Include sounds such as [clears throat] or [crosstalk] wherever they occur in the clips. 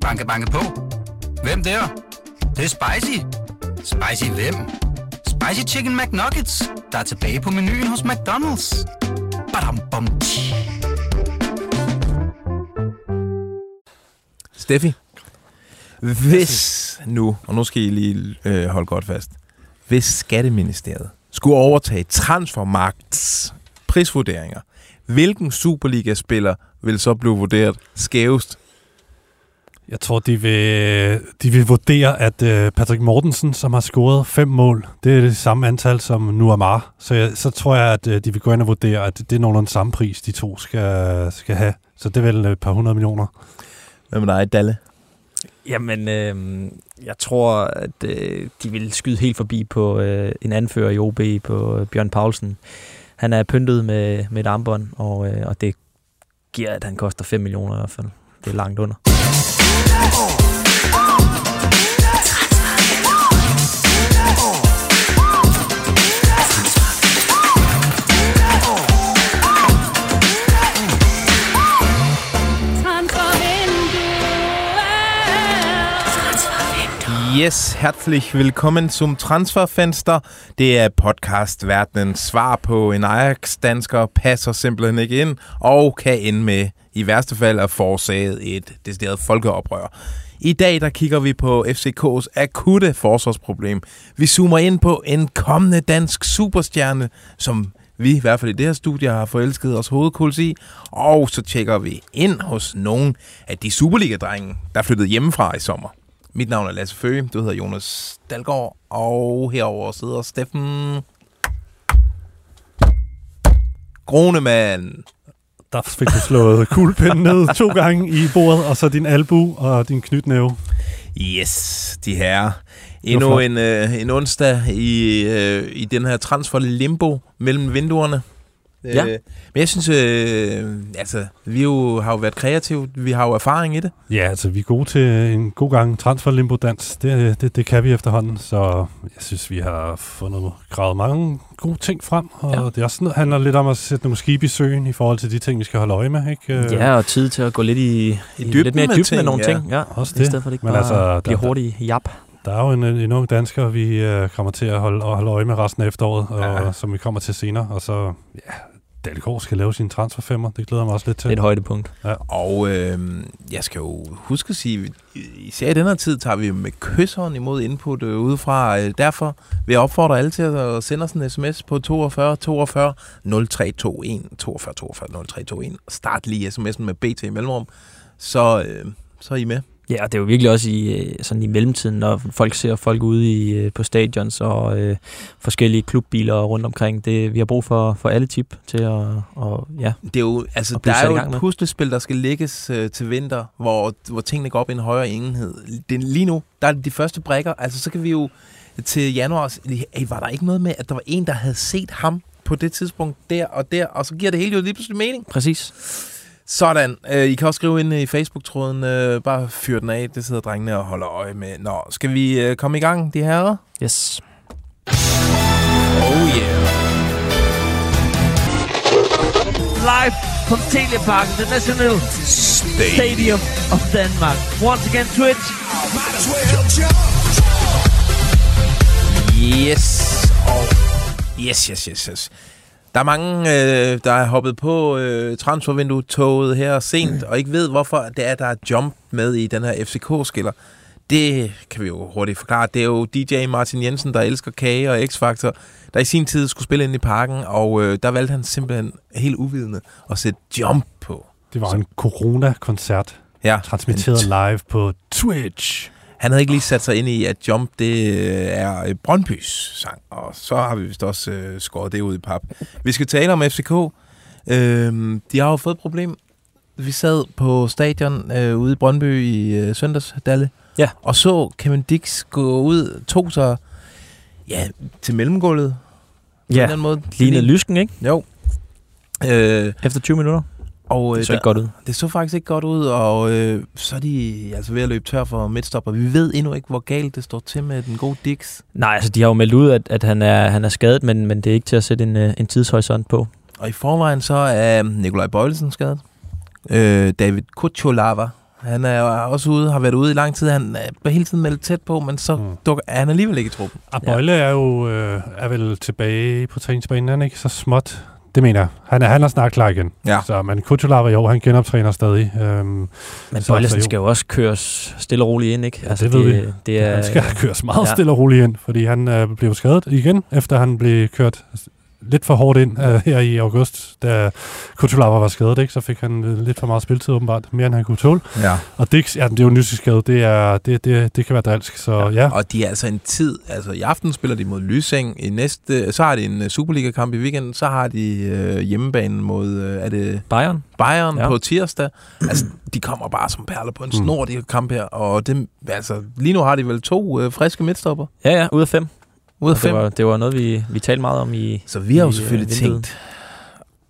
Banke, banke på. Hvem der? Det, det er spicy. Spicy hvem? Spicy Chicken McNuggets, der er tilbage på menuen hos McDonald's. Badum, bom, tji. Steffi, hvis nu, og nu skal I lige øh, holde godt fast, hvis Skatteministeriet skulle overtage transfermagts prisvurderinger, hvilken Superliga-spiller vil så blive vurderet skævest? Jeg tror, de vil, de vil vurdere, at uh, Patrick Mortensen, som har scoret fem mål, det er det samme antal som Nuamar. Så, jeg, så tror jeg, at uh, de vil gå ind og vurdere, at det er nogenlunde samme pris, de to skal, skal have. Så det er vel et par hundrede millioner. Hvem er dig, Dalle? Jamen, øh, jeg tror, at øh, de vil skyde helt forbi på øh, en anfører i OB, på øh, Bjørn Paulsen. Han er pyntet med, med et armbånd, og, øh, og det giver, at han koster 5 millioner i hvert fald. Det er langt under. Oh. Yes, herzlich willkommen zum Transferfenster. Det er podcastverdenen svar på en Ajax-dansker passer simpelthen ikke ind og kan ende med i værste fald at forårsage et decideret folkeoprør. I dag der kigger vi på FCK's akutte forsvarsproblem. Vi zoomer ind på en kommende dansk superstjerne, som vi i hvert fald i det her studie har forelsket os hovedkuls i. Og så tjekker vi ind hos nogle af de Superliga-drenge, der flyttede hjemmefra i sommer. Mit navn er Lasse Føge, du hedder Jonas Dalgaard, og herover sidder Steffen Gronemann. Der fik du slået kuglepinden ned to gange i bordet, og så din albu og din knytnæve. Yes, de her. Endnu en, øh, en onsdag i, øh, i den her transfer limbo mellem vinduerne. Ja. Øh, men jeg synes, øh, altså, vi jo, har jo været kreative, vi har jo erfaring i det. Ja, altså vi er gode til en god gang transfer limbo dans. Det, det, det kan vi efterhånden, så jeg synes, vi har fundet gravet mange gode ting frem. Og Ja. det er også noget, handler lidt om at sætte nogle skibe i søen i forhold til de ting, vi skal holde øje med. Ikke? Øh, Ja, og tid til at gå lidt i, i, dybden lidt mere i med dybden ting, med nogle ja. ting. Ja, Også I det. stedet for, at det ikke Men bare altså, bliver der- hurtigt jap. Der er jo en, en ung dansker, vi øh, kommer til at holde, at holde øje med resten af efteråret, og, Ja. som vi kommer til senere. Og så, ja, Dalgaard skal lave sin transferfemmer. Det glæder jeg mig også lidt til. Det er et højdepunkt. Og øh, jeg skal jo huske at sige, især i den her tid tager vi med kysseren imod input øh, udefra. Øh, Derfor vil jeg opfordre alle til at sende os en sms på 42 42 0321 42 42 0321. Start lige sms'en med BT i mellemrum, så, øh, så er I med. Ja, og det er jo virkelig også i, øh, sådan i mellemtiden, når folk ser folk ude i, øh, på stadions og øh, forskellige klubbiler rundt omkring. Det, vi har brug for, for alle tip til at... Og, ja. Det er jo, altså, der er jo et med. puslespil, der skal lægges øh, til vinter, hvor, hvor tingene går op i en højere enhed. Det, lige nu, der er de første brækker. Altså, så kan vi jo til januar... Hey, var der ikke noget med, at der var en, der havde set ham på det tidspunkt der og der, og så giver det hele jo lige pludselig mening. Præcis. Sådan. Øh, I kan også skrive ind i Facebook-tråden. Øh, bare fyr den af. Det sidder drengene og holder øje med. Nå, skal vi øh, komme i gang, de her? Yes. Oh yeah. live from Teleparken, the National Stadium of Denmark. Once again, Twitch. Yes. Og yes, yes, yes, yes. Der er mange, øh, der er hoppet på øh, transfervindue-toget her sent, og ikke ved, hvorfor det er, der er jump med i den her FCK-skiller. Det kan vi jo hurtigt forklare. Det er jo DJ Martin Jensen, der elsker kage og X-Factor, der i sin tid skulle spille ind i parken, og øh, der valgte han simpelthen helt uvidende at sætte jump på. Det var en corona-koncert, Ja, transmitteret live på Twitch. Han havde ikke lige sat sig ind i, at Jump, det øh, er øh, Brøndbys sang, og så har vi vist også øh, skåret det ud i pap. Vi skal tale om FCK. Øh, de har jo fået et problem. Vi sad på stadion øh, ude i Brøndby i øh, søndags, Dalle, Ja. og så Kevin Dix gå ud, tog sig ja, til mellemgulvet. På en Ja, eller anden måde. lignede lysken, ikke? Jo. Øh, Efter 20 minutter. Og, Det øh, så ikke godt ud. det så faktisk ikke godt ud, og øh, så er de altså ved at løbe tør for midtstopper. Vi ved endnu ikke, hvor galt det står til med den gode Dix. Nej, altså de har jo meldt ud, at, at han, er, han er skadet, men, men det er ikke til at sætte en, øh, en tidshorisont på. Og i forvejen så er Nikolaj Bøjlesen skadet. Øh, David Kucholava, Han er også ude, har været ude i lang tid. Han er hele tiden meldt tæt på, men så Mm. dukker, er han alligevel ikke i truppen. Abøjle er jo øh, er vel tilbage på træningsbanen, er han ikke så småt? Det mener jeg. Han er, han er snart klar igen. Ja. Så, men Kutulava år, han genoptræner stadig. Øhm, Men Bøjlesen jo. skal jo også køres stille og roligt ind, ikke? Altså, Ja, det ved vi. Det er, han skal [laughs] køres meget ja. stille og roligt ind, fordi han øh, blev skadet igen, efter han blev kørt lidt for hårdt ind øh, her i august, da Kutulava var skadet, ikke? så fik han øh, lidt for meget spiltid åbenbart, mere end han kunne tåle. Ja. Og det, ja, det er jo en skade, det, er, det, det, det kan være drilsk, så ja. ja. Og de er altså en tid, altså i aften spiller de mod Lysing, i næste, så har de en øh, Superliga-kamp i weekenden, så har de øh, hjemmebanen mod, øh, er det Bayern. Bayern Ja. på tirsdag. Altså, de kommer bare som perler på en Mm. snor, de her kamp her, og det, altså, lige nu har de vel to øh, friske midtstopper Ja, ja, ud af fem. Ud af Og fem. Det var, det var noget, vi, vi talte meget om i... Så vi har jo i, selvfølgelig øh, vinduet. tænkt,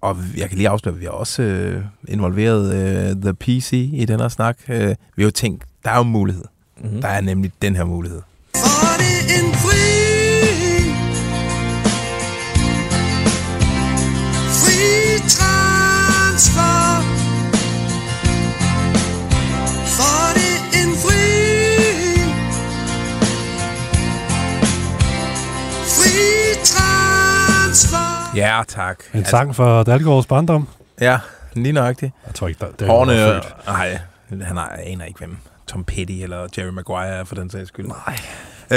og jeg kan lige afsløre, at vi har også øh, involveret øh, The PC i den her snak. Øh, vi har jo tænkt, der er jo en mulighed. Mm-hmm. Der er nemlig den her mulighed. For det en fri Fri Ja, tak. En sang for Dalgaards barndom. Ja, lige nøjagtigt. Jeg tror ikke, der, det Hårene, er født. nej, han er, aner ikke, hvem Tom Petty eller Jerry Maguire er for den sags skyld. Nej.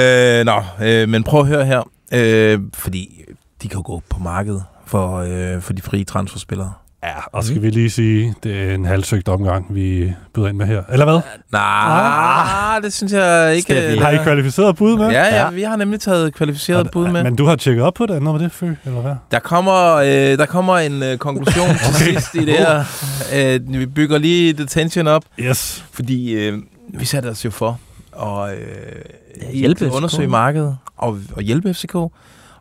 Øh, nå, øh, men prøv at høre her. Øh, fordi de kan jo gå på markedet for, øh, for de frie transferspillere. Ja, og skal vi lige sige, det er en halvsøgt omgang, vi byder ind med her. Eller hvad? Nej, det synes jeg ikke. Vi- øh, Har I kvalificeret bud med? Ja, ja, Ja. vi har nemlig taget kvalificeret bud med. Men du har tjekket op på det, noget med det, Fø, eller hvad? Der kommer, øh, der kommer en øh, konklusion [laughs] til Okay. sidst i det her. Øh, vi bygger lige detention op, Yes. fordi øh, vi satte os jo for at øh, Ja, hjælpe undersøge markedet og, og hjælpe FCK.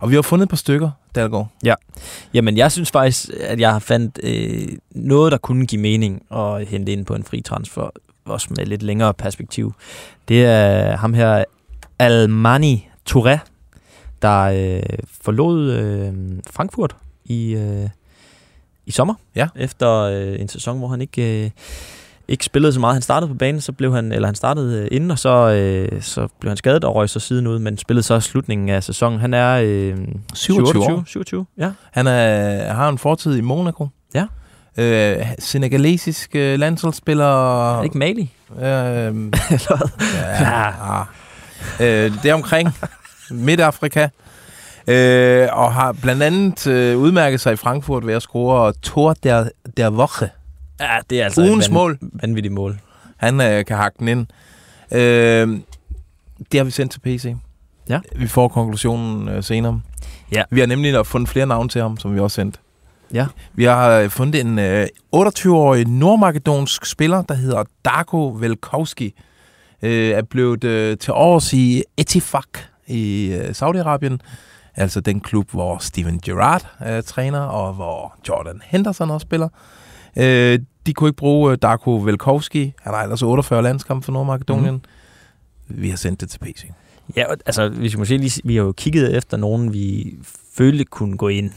Og vi har fundet et par stykker, Dalgaard. Jamen, jeg synes faktisk, at jeg har fandt øh, noget, der kunne give mening at hente ind på en fri transfer, også med lidt længere perspektiv. Det er ham her, Almani Touré, der øh, forlod øh, Frankfurt i, øh, i sommer. Ja. Efter øh, en sæson, hvor han ikke... Øh, ikke spillede så meget. Han startede på banen, så blev han, eller han startede øh, inden, og så, øh, så blev han skadet og røg så siden ud, men spillede så slutningen af sæsonen. Han er øh, 27 år. 27, ja. Han er, har en fortid i Monaco. Ja. Øh, senegalesisk øh, landsholdsspiller. Er det ikke Mali? Øh, [laughs] Eller ja, ja. Øh, det er omkring Midtafrika. Øh, og har blandt andet øh, udmærket sig i Frankfurt ved at score Tor der, der Woche. Ja, det er altså Ugens et mål. vanvittigt mål. Han øh, kan hakke den ind. Øh, det har vi sendt til PC. Ja. Vi får konklusionen øh, senere. Ja. Vi har nemlig fundet flere navne til ham, som vi også sendt. Ja. Vi har øh, fundet en øh, 28-årig nordmakedonsk spiller, der hedder Darko Velkovski. Øh, er blevet øh, til års i Etifak i øh, Saudi-Arabien. Altså den klub, hvor Steven Gerrard er træner, og hvor Jordan Henderson også spiller. Øh, de kunne ikke bruge øh, Darko Velkovski. Han har ellers 48 landskampe for Nordmakedonien. Mm. Vi har sendt det til PC. Ja, altså, hvis vi måske lige, vi har jo kigget efter nogen, vi følte kunne gå ind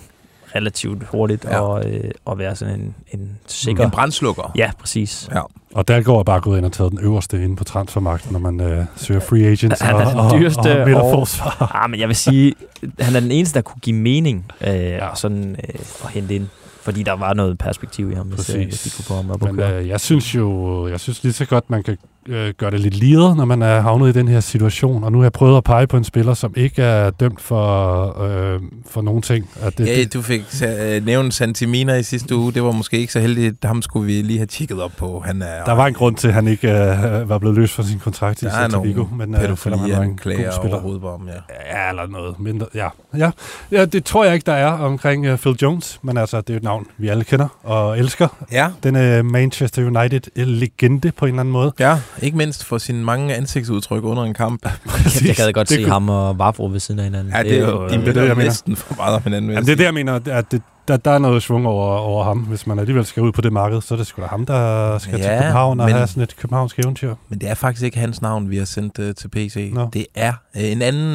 relativt hurtigt Ja. og, øh, og være sådan en, en sikker... En brandslukker. Ja, præcis. Ja. Og Dalgaard er bare gået ind og taget den øverste inde på transfermarkedet, når man øh, søger free agents Han er og, den dyreste og, og og-. Ah, men jeg vil sige, han er den eneste, der kunne give mening øh, Ja. ja. sådan, øh, at hente ind. Fordi der var noget perspektiv i ham, hvis, øh, hvis de kunne få ham op Men øh, jeg synes jo, jeg synes lige så godt, man kan øh, gøre det lidt liret, når man er havnet i den her situation. Og nu har jeg prøvet at pege på en spiller, som ikke er dømt for, øh, for nogen ting. At det, Ja, det, du fik øh, nævnt Santimina i sidste uge. Det var måske ikke så heldigt. Ham skulle vi lige have tjekket op på. Han er, der var en grund til, at han ikke øh, var blevet løst fra sin kontrakt i Celta Vigo. Men, øh, selvom han var en god spiller. på ham, ja. Ja, eller noget mindre. Ja. Ja. ja, det tror jeg ikke, der er omkring uh, Phil Jones. Men altså, det er jo et navn, vi alle kender og elsker. Ja, Den uh, Manchester United-legende på en eller anden måde. ja, ikke mindst for sine mange ansigtsudtryk under en kamp. [laughs] Jeg gad godt Det se kunne- ham og Vavro ved siden af hinanden. Ja, det er jo, øh, de det, jeg mener. næsten for meget om hinanden. Jamen, det er det, jeg mener, at det, der, der er noget svung over, over ham. Hvis man alligevel skal ud på det marked, så er det sgu da ham, der skal til Ja, København og men- have sådan et københavnsk eventyr. Men det er faktisk ikke hans navn, vi har sendt uh, til PC. Nå. Det er uh, en anden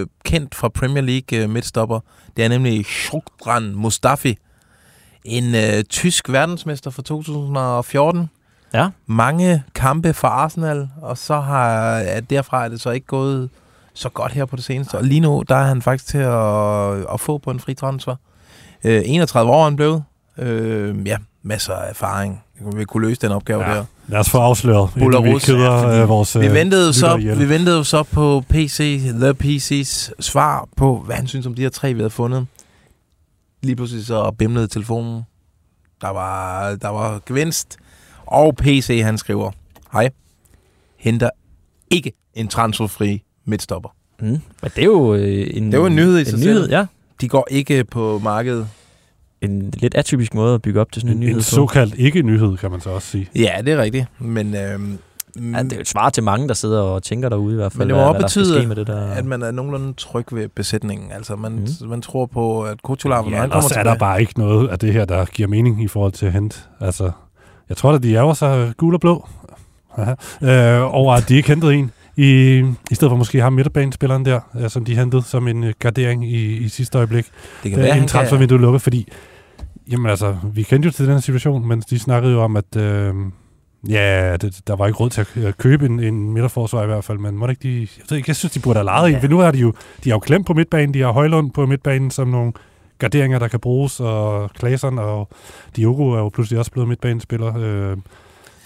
uh, kendt fra Premier League uh, midtstopper. Det er nemlig Shukran Mustafi. En uh, tysk verdensmester fra 2014. Ja. Mange kampe for Arsenal, og så har at derfra er det så ikke gået så godt her på det seneste. Og lige nu, der er han faktisk til at, at få på en fri transfer. Øh, 31 år er han blevet. Øh, ja, masser af erfaring. Vi kunne løse den opgave Ja. der. Lad os få afsløret, Buller vi keder ja, øh, vores Vi øh, ventede, så, ihjel. vi ventede så på PC, The PC's svar på, hvad han synes om de her tre, vi havde fundet. Lige pludselig så bimlede telefonen. Der var, der var gevinst. Og PC, han skriver, hej, henter ikke en transferfri midtstopper. Mm. Men det er jo øh, en, Det er jo en nyhed i sig en selv. nyhed, ja. De går ikke på markedet. En lidt atypisk måde at bygge op til sådan en, en, nyhed en såkaldt ikke-nyhed, kan man så også sige. Ja, det er rigtigt. Men, øhm, Ja, det er jo et svar til mange, der sidder og tænker derude i hvert fald, Men det også skal betyde, med det der. at man er nogenlunde tryg ved besætningen. Altså, man, mm. man tror på, at Kutular, når Ja, han kommer ellers er der tilbage... bare ikke noget af det her, der giver mening i forhold til hent. Altså, jeg tror da, de ærger sig gul og blå øh, over, at de ikke hentede en. I, I stedet for måske ham midterbanespilleren der, øh, som de hentede som en øh, gardering i, i sidste øjeblik. Det kan være, en han kan... transfervindue lukker, fordi jamen altså, vi kendte jo til den her situation, men de snakkede jo om, at øh, ja, det, der var ikke råd til at at købe en, en midterforsvar i hvert fald, men må ikke de, jeg, ved ikke, jeg synes, de burde have lejet ja. en, for nu har de jo, de har jo klemt på midtbanen, de har Højlund på midtbanen som nogle garderinger, der kan bruges, og Klaseren og Diogo er jo pludselig også blevet midtbanespiller. Øh,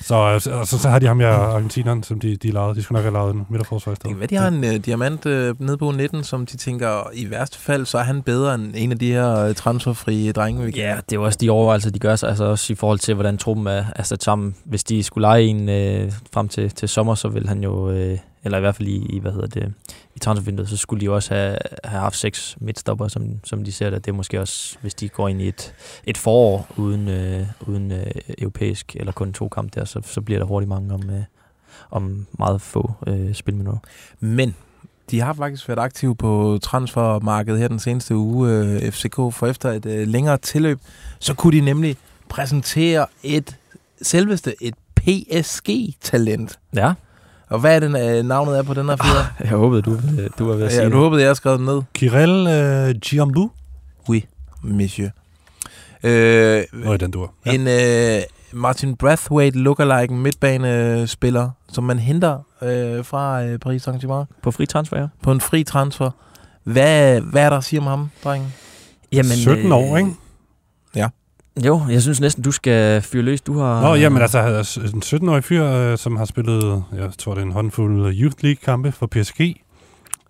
så, så, så, så har de ham her argentineren, som de, de lavede. De skulle nok have lavet en midterforsvar i Det stedet. være, de har en uh, diamant uh, nede på 19, som de tænker, i værste fald, så er han bedre end en af de her uh, transferfrie drenge, vi Ja, det er jo også de overvejelser, de gør sig, altså også i forhold til, hvordan truppen er, er sat sammen. Hvis de skulle lege en øh, frem til, til sommer, så vil han jo, øh, eller i hvert fald i, i hvad hedder det, i transfervinduet, så skulle de jo også have, have haft seks midtstopper, som, som de ser det. Det er måske også, hvis de går ind i et, et forår uden, øh, uden øh, europæisk, eller kun to kampe der, så, så bliver der hurtigt mange om, øh, om meget få øh, spilminutter. Men de har faktisk været aktive på transfermarkedet her den seneste uge, uh, FCK, for efter et uh, længere tilløb, så kunne de nemlig præsentere et selveste et PSG-talent. Ja, Og hvad er det, uh, navnet er på den her [laughs] fyr? jeg håbede, du, øh, du var ved at sige ja, du håbede, jeg har skrevet den ned. Kirel øh, Giambu? Monsieur. Øh, Nå, den dur. ja. En øh, Martin Brathwaite lookalike midtbanespiller, som man henter øh, fra øh, Paris Saint-Germain På fri transfer, ja. på en fri transfer. Hvad, hvad er der at sige om ham, drengen? Jamen, 17 år, ikke? Jo, jeg synes næsten, du skal fyre løs. Du har... Nå, jamen altså, en 17-årig fyr, øh, som har spillet, jeg tror det er en håndfuld Youth League-kampe for PSG.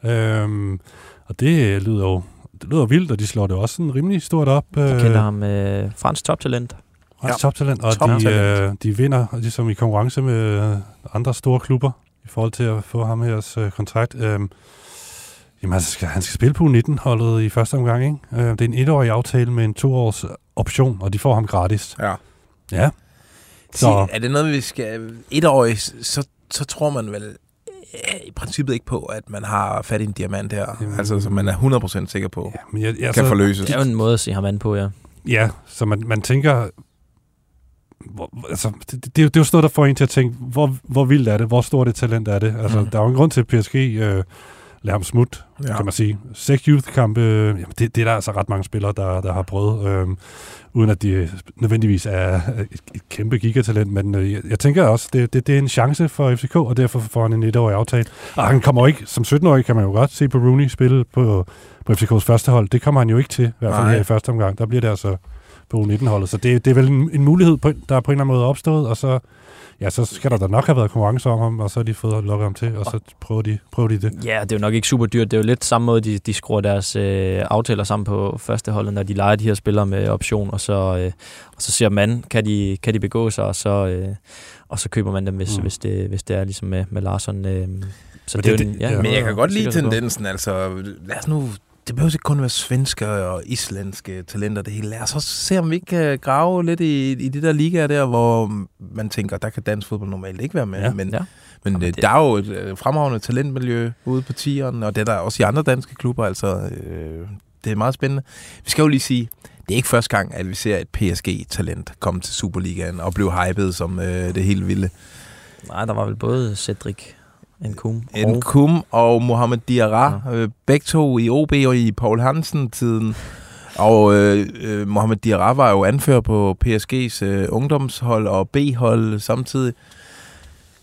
Øhm, og det lyder jo det lyder vildt, og de slår det også sådan rimelig stort op. Jeg kender ham øh, fransk toptalent. Ja. Ja. Toptalent, og de, Toptalent. øh, de vinder ligesom i konkurrence med øh, andre store klubber i forhold til at få ham her øh, kontrakt. Øhm, jamen, altså, skal, han skal spille på 19-holdet i første omgang, ikke? Øh, det er en etårig aftale med en toårs option, og de får ham gratis. Ja. Ja, Så. Så- Er det noget, vi skal... Et år, så, så tror man vel i princippet ikke på, at man har fat i en diamant her. Jamen. Altså, som man er 100% sikker på, ja men jeg, jeg, kan forløses. Det er jo en måde at se ham an på, ja. Ja, så man, man tænker... Hvor, altså, det, det, det, er jo- er sådan noget, der får en til at tænke, hvor, hvor vildt er det? Hvor stort et talent er det? Altså, mm. der er jo en grund til, at PSG øh, lader ham smut, ja. kan man sige. Seks youth-kampe, jamen, det, det er der altså ret mange spillere, der, der har prøvet, øh, uden at de nødvendigvis er et, et kæmpe gigatalent. Men øh, jeg, jeg tænker også, det, det, det er en chance for FCK, og derfor får han en etårig aftale. Og han kommer jo ikke, som 17-årig kan man jo godt se på Rooney spille på, på FCK's første hold. Det kommer han jo ikke til, i hvert fald Nej. her i første omgang. Der bliver det altså på U19-holdet. Så det, det er vel en, en mulighed, på, der på en eller anden måde er opstået, og så, ja, så skal der da nok have været konkurrence om ham, og så har de fået lukket ham til, og så prøver de, prøver de det. Ja, det er jo nok ikke super dyrt. Det er jo lidt samme måde, de, de skruer deres øh, aftaler sammen på første holdet, når de leger de her spillere med option, og så, øh, og så ser man, kan de, kan de begå sig, og så, øh, og så køber man dem, hvis, Mm. hvis, det, hvis det er ligesom med, med Larsson. Øh, så Men det, er det- jo en, det- ja, ja. en Men jeg kan godt lide tendensen, altså lad os nu, det behøver ikke kun være svenske og islandske talenter det hele. Lad os også se, om vi ikke kan grave lidt i, i de der ligaer der, hvor man tænker, der kan dansk fodbold normalt ikke være med. Ja. Men, Ja. men Jamen, det... det- der er jo et øh, fremragende talentmiljø ude på tieren, og det er der også i andre danske klubber, altså øh, det er meget spændende. Vi skal jo lige sige, det er ikke første gang, at vi ser et PSG-talent komme til Superligaen og blive hypet som øh, det helt vilde. Nej, der var vel både Cedric Nkum En og... Kum og Mohamed Diarra, ja. øh, begge to i OB og i Paul Hansen-tiden. Og øh, øh, Mohamed Diarra var jo anfører på PSG's øh, ungdomshold og B-hold samtidig.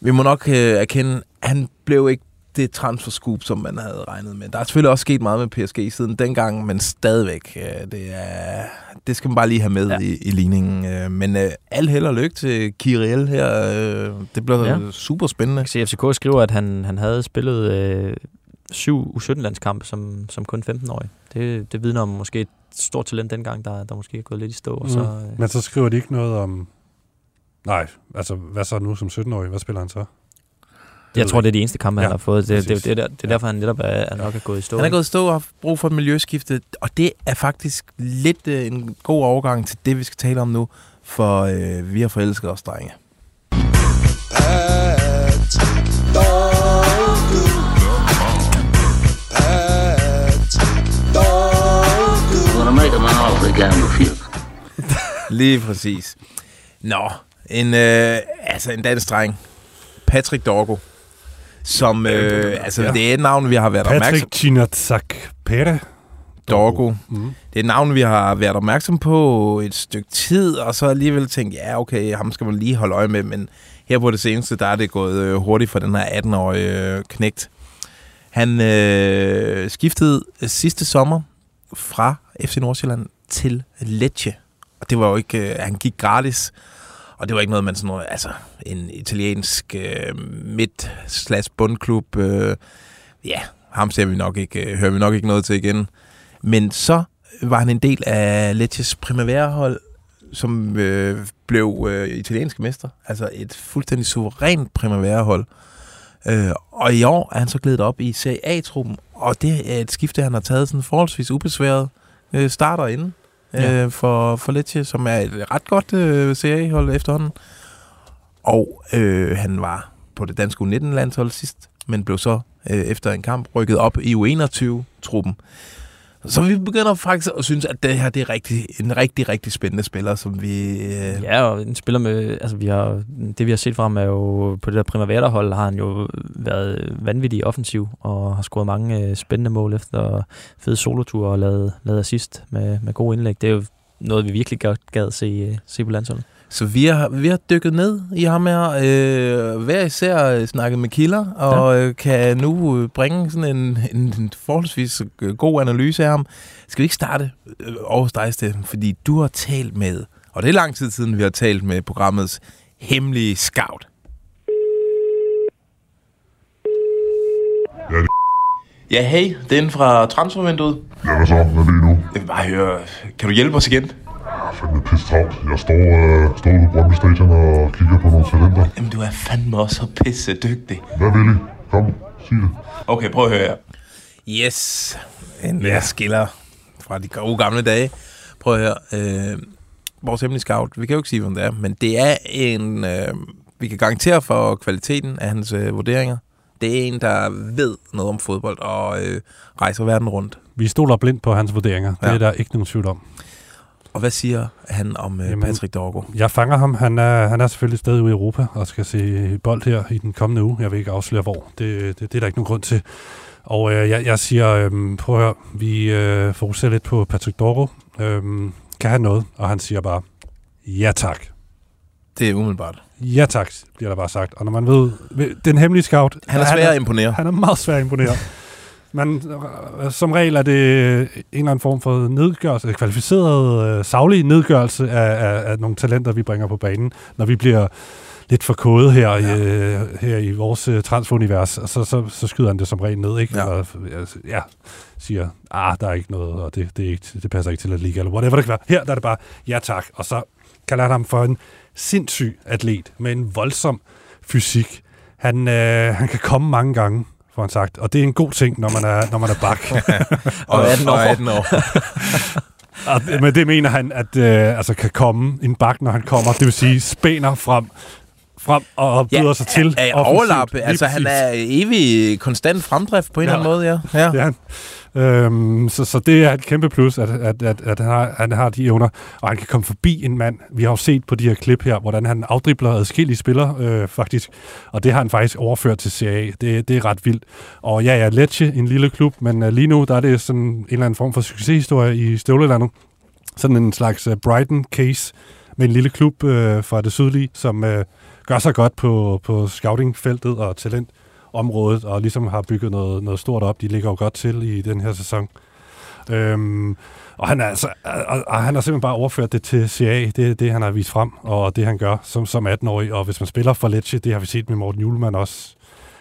Vi må nok øh, erkende, han blev ikke det transferscoop, som man havde regnet med. Der er selvfølgelig også sket meget med PSG siden dengang, men stadigvæk, øh, det, er, det skal man bare lige have med ja. I, i ligningen. Øh, men øh, al held og lykke til Kiriel her. Øh, det bliver ja. Super spændende. Se, FCK skriver, at han, han havde spillet øh, syv U17-landskampe som, som kun 15-årig. Det, det vidner om måske et stort talent dengang, der, der måske er gået lidt i stå. Og så, øh, Men så skriver de ikke noget om... Nej, altså, hvad så nu som 17-årig? Hvad spiller han så? Jeg tror, det er de eneste kampe, han Ja, har fået. Det, det, det, det, er det er derfor, han netop er, er nok er gået i stå. Han er gået i stå og har brug for et miljøskifte, og det er faktisk lidt øh, en god overgang til det, vi skal tale om nu, for øh, vi har forelsket os, drenge. Can't refuse. [laughs] Lige præcis. Nå, en, øh, altså en dansk dreng. Patrick Dorgo. Som, øh, altså ja. det er et navn, vi har været opmærksom Patrick Chinatsak Pere. Dorgo. Mm. Det er et navn, vi har været opmærksom på et stykke tid, og så alligevel tænkt, ja okay, ham skal man lige holde øje med, men her på det seneste, der er det gået øh, hurtigt for den her 18-årige øh, knægt. Han øh, skiftede sidste sommer fra FC Nordsjælland til Lecce. Og det var jo ikke, øh, han gik gratis. Og det var ikke noget, man sådan noget, altså en italiensk øh, midt slash bundklub, øh, ja, ham ser vi nok ikke, øh, hører vi nok ikke noget til igen. Men så var han en del af Lecces Primavera-hold, som øh, blev øh, italienske mester. Altså et fuldstændig suverænt Primavera-hold. Øh, og i år er han så glædet op i Serie A-truppen, og det er et skifte, han har taget sådan forholdsvis ubesværet. Øh, starter inden øh, for, for Lecce, som er et ret godt øh, seriehold efterhånden. Og øh, han var på det danske U19-landshold sidst, men blev så øh, efter en kamp rykket op i U21-truppen. Så vi begynder faktisk at synes, at det her det er rigtig, en rigtig, rigtig spændende spiller, som vi... Øh, Ja, og en spiller med, altså vi har, det vi har set fra ham er jo, på det der Primavera-hold har han jo været vanvittig offensiv, og har scoret mange øh, spændende mål efter fede soloture og lavet, lavet assist med, med gode indlæg. Det er jo noget, vi virkelig godt gad se, øh, se på landsholdet. Så vi har, vi har dykket ned i ham her, øh, hver især øh, snakket med kilder, og øh, kan nu øh, bringe sådan en, en, en forholdsvis god analyse af ham. Skal vi ikke starte øh, over dig, Steffen? Fordi du har talt med, og det er lang tid siden, vi har talt med programmets hemmelige scout. Ja, hey, det er inden fra transfervinduet. Ja, hvad så? Hvad vil I nu? Jeg vil bare høre, kan du hjælpe os igen? Jeg fandme pisse travlt. Jeg står, øh, står ude på Brøndby Stadion og kigger på nogle talenter. Jamen, du er fandme også så pisse dygtig. Hvad vil I? Kom, sig det. Okay, prøv at høre her. Yes, en ja. skiller fra de gode gamle dage. Prøv at høre. Øh, vores hemmelige scout, vi kan jo ikke sige, hvem det er, men det er en... Øh, vi kan garantere for kvaliteten af hans øh, vurderinger. Det er en, der ved noget om fodbold og øh, rejser verden rundt. Vi stoler blindt på hans vurderinger. Det Ja. er der ikke nogen tvivl om. Og hvad siger han om øh, Jamen, Patrick Dorgo? Jeg fanger ham. Han er, han er selvfølgelig stadig ude i Europa og skal se bold her i den kommende uge. Jeg vil ikke afsløre hvor. Det, det, det er der ikke nogen grund til. Og øh, jeg, jeg siger, øh, prøv at høre, vi øh, fokuserer lidt på Patrick Dorgo. Øh, kan han noget? Og han siger bare, ja tak. Det er umiddelbart. Ja tak, bliver der bare sagt. Og når man ved, den hemmelige scout... Han er svær at imponere. Han er meget svær at imponere. [laughs] Men øh, som regel er det en eller anden form for nedgørelse, kvalificeret, øh, saglig nedgørelse af, af, af nogle talenter, vi bringer på banen, når vi bliver lidt for kodet her, ja. i, øh, her i vores øh, transferunivers, og så, så, så skyder han det som regel ned, ikke? Ja. Og, altså, ja, siger, ah, der er ikke noget, og det, det, er ikke, det passer ikke til at liga, eller whatever det kan være. Her der er det bare, ja tak, og så kalder han ham for en sindssyg atlet med en voldsom fysik. Han, øh, han kan komme mange gange, får han sagt. Og det er en god ting, når man er, når man er bak. [laughs] Og 18 år. Og 18 år. [laughs] og, men det mener han, at øh, altså kan komme en bak, når han kommer. Det vil sige, spænder frem, frem og byder sig til. Ja, offensivt. overlap. Lige Altså, han er evig konstant fremdrift på en Ja. eller anden måde, ja. ja. Det er han. Øhm, så, så det er et kæmpe plus, at, at, at, at han, har, han har de evner, og han kan komme forbi en mand. Vi har jo set på de her klip her, hvordan han afdribler adskillige spillere, øh, faktisk, og det har han faktisk overført til CA. Det, det er ret vildt. Og ja, ja, Lecce, en lille klub, men øh, lige nu, der er det sådan en eller anden form for succeshistorie i Støvlelandet. sådan en slags øh, Brighton-case med en lille klub øh, fra det sydlige, som øh, gør sig godt på, på scoutingfeltet og talent talentområdet, og ligesom har bygget noget, noget stort op. De ligger jo godt til i den her sæson. Øhm, og han, er altså, og, og han har simpelthen bare overført det til CA, det er det, han har vist frem, og det, han gør som, som 18-årig. Og hvis man spiller for Lecce, det har vi set med Morten Julemand også,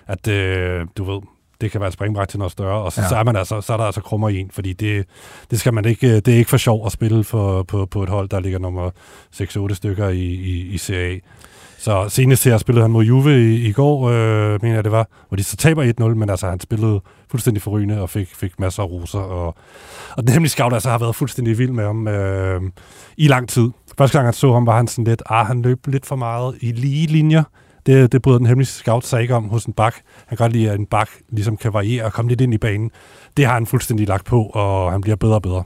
at øh, du ved, det kan være et springbræt til noget større, og så, ja. så, er man altså, så er der altså krummer i en, fordi det, det skal man ikke, det er ikke for sjov at spille for, på, på et hold, der ligger nummer 6-8 stykker i, i, i CA. Så senest her spillede han mod Juve i, i går, øh, mener jeg det var, hvor de så taber 1-0, men altså han spillede fuldstændig forrygende og fik, fik masser af roser. Og, og den hemmelige scout altså har været fuldstændig vild med ham øh, i lang tid. Første gang han så ham, var han sådan lidt, ah, han løb lidt for meget i lige linjer. Det, det bryder den hemmelige scout sig ikke om hos en bak. Han kan godt lide, at en bak ligesom kan variere og komme lidt ind i banen. Det har han fuldstændig lagt på, og han bliver bedre og bedre.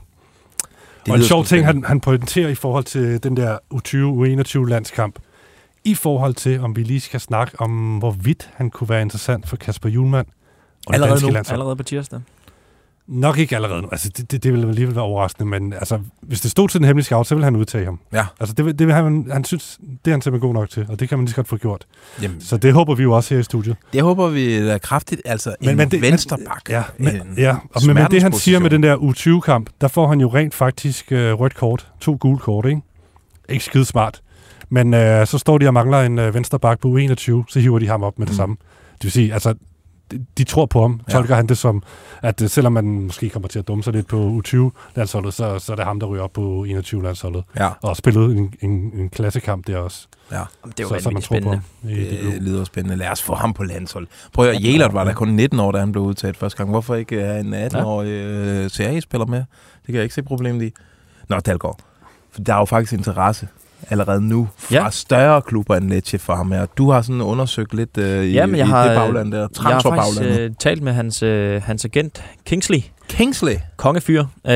Det og en sjov ting, han, han pointerer i forhold til den der U20-U21 landskamp, i forhold til, om vi lige skal snakke om, hvorvidt han kunne være interessant for Kasper Julemand og det Allerede danske nu, landshold. allerede på tirsdag. Nok ikke allerede nu. Altså, det, det, det ville alligevel være overraskende, men altså, hvis det stod til den hemmelige scout, så ville han udtage ham. Ja. Altså, det, vil- det vil han, han synes, det er han simpelthen god nok til, og det kan man lige så godt få gjort. Jamen, Så det håber vi jo også her i studiet. det håber vi er kraftigt. Altså, men, en men det, vensterbak. Ja, men, en ja. Og, men, men det han siger med den der U20-kamp, der får han jo rent faktisk øh, rødt kort. To gule kort, ikke? Ikke skide smart. Men øh, så står de og mangler en øh, vensterbak på U21, så hiver de ham op med det Mm. samme. Det vil sige, altså, de, de tror på ham. Ja. Tolker han det som, at øh, selvom man måske kommer til at dumme sig lidt på U20-landsholdet, så, så er det ham, der ryger op på U21-landsholdet. Ja, Og spillet en, en, en klassekamp der også. ja. Det jo så, så man tror på spændende. ham. i det. Det lyder spændende. Lad os få ham på landshold. Prøv at høre, var der kun 19 år, da han blev udtaget første gang. Hvorfor ikke have en 18-årig øh, CA-spiller med? Det kan jeg ikke se problemet i. Nå, Dalgaard. For der er jo faktisk interesse allerede nu fra Ja. større klubber end Lecce for ham her. Du har sådan undersøgt lidt øh, i, Ja, men jeg i har, det bagland der. Jeg har faktisk øh, talt med hans, øh, hans agent, Kingsley, Kingsley. kongefyr, øh,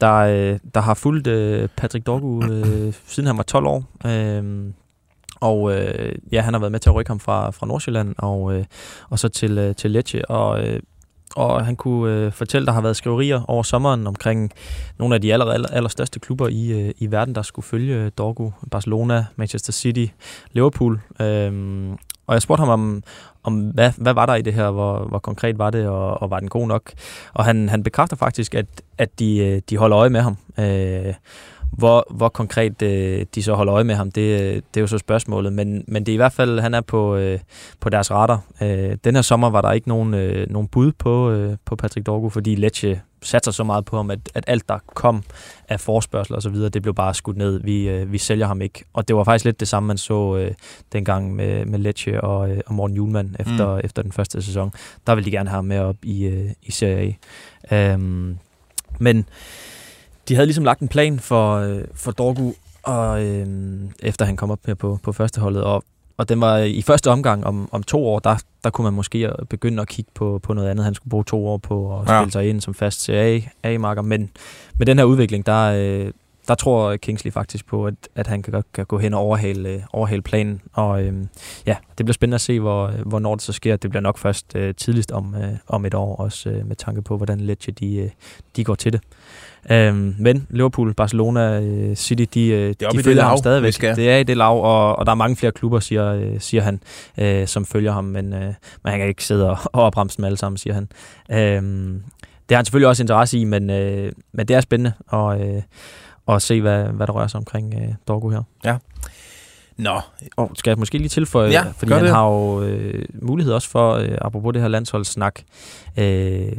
der, øh, der har fulgt øh, Patrick Dorgu øh, [clears throat] siden han var 12 år. Øh, og øh, ja, han har været med til at rykke ham fra, fra Nordsjælland og, øh, og så til, øh, til Lecce. Og, øh, og han kunne øh, fortælle, der har været skriverier over sommeren omkring nogle af de aller, aller, allerstørste klubber i, øh, i verden, der skulle følge øh, Dorgo, Barcelona, Manchester City, Liverpool. Øhm, og jeg spurgte ham om, om hvad, hvad var der i det her, hvor, hvor konkret var det, og, og var den god nok? Og han, han bekræfter faktisk, at, at de, øh, de holder øje med ham. Øh, hvor, hvor konkret øh, de så holder øje med ham, det, øh, det er jo så spørgsmålet. Men, men det er i hvert fald, han er på, øh, på deres radar. Øh, den her sommer var der ikke nogen, øh, nogen bud på, øh, på Patrick Dorgu, fordi Lecce satser så meget på ham, at, at alt, der kom af forspørgsel og så videre, det blev bare skudt ned. Vi, øh, vi sælger ham ikke. Og det var faktisk lidt det samme, man så øh, dengang med, med Lecce og, øh, og Morten Julemand efter, mm. efter den første sæson. Der ville de gerne have ham med op i, øh, i Serie A. Øhm, men de havde ligesom lagt en plan for, øh, for Dorgu, og, øh, efter han kom op her på, på førsteholdet, og, og den var i første omgang om, om to år, der, der kunne man måske begynde at kigge på, på noget andet. Han skulle bruge to år på at Ja. spille sig ind som fast A-marker, men med den her udvikling, der, øh, der tror Kingsley faktisk på, at, at han kan, godt kan gå hen og overhale, øh, overhale planen. Og øh, ja, det bliver spændende at se, hvor, hvornår det så sker. Det bliver nok først øh, tidligst om, øh, om et år, også øh, med tanke på, hvordan Lecce de, øh, de går til det. Øhm, men Liverpool, Barcelona, øh, City, de, øh, de følger ham lav, stadigvæk. skal. Det er i det lav, og, og der er mange flere klubber, siger, øh, siger han, øh, som følger ham, men, øh, men han kan ikke sidde og, og opremse dem alle sammen, siger han. Øhm, det har han selvfølgelig også interesse i, men, øh, men det er spændende at, øh, at se, hvad, hvad der rører sig omkring øh, Dorgo her. Nå, Og skal jeg måske lige tilføje, Ja, fordi han det. har jo øh, mulighed også for, øh, apropos det her landsholdssnak, øh,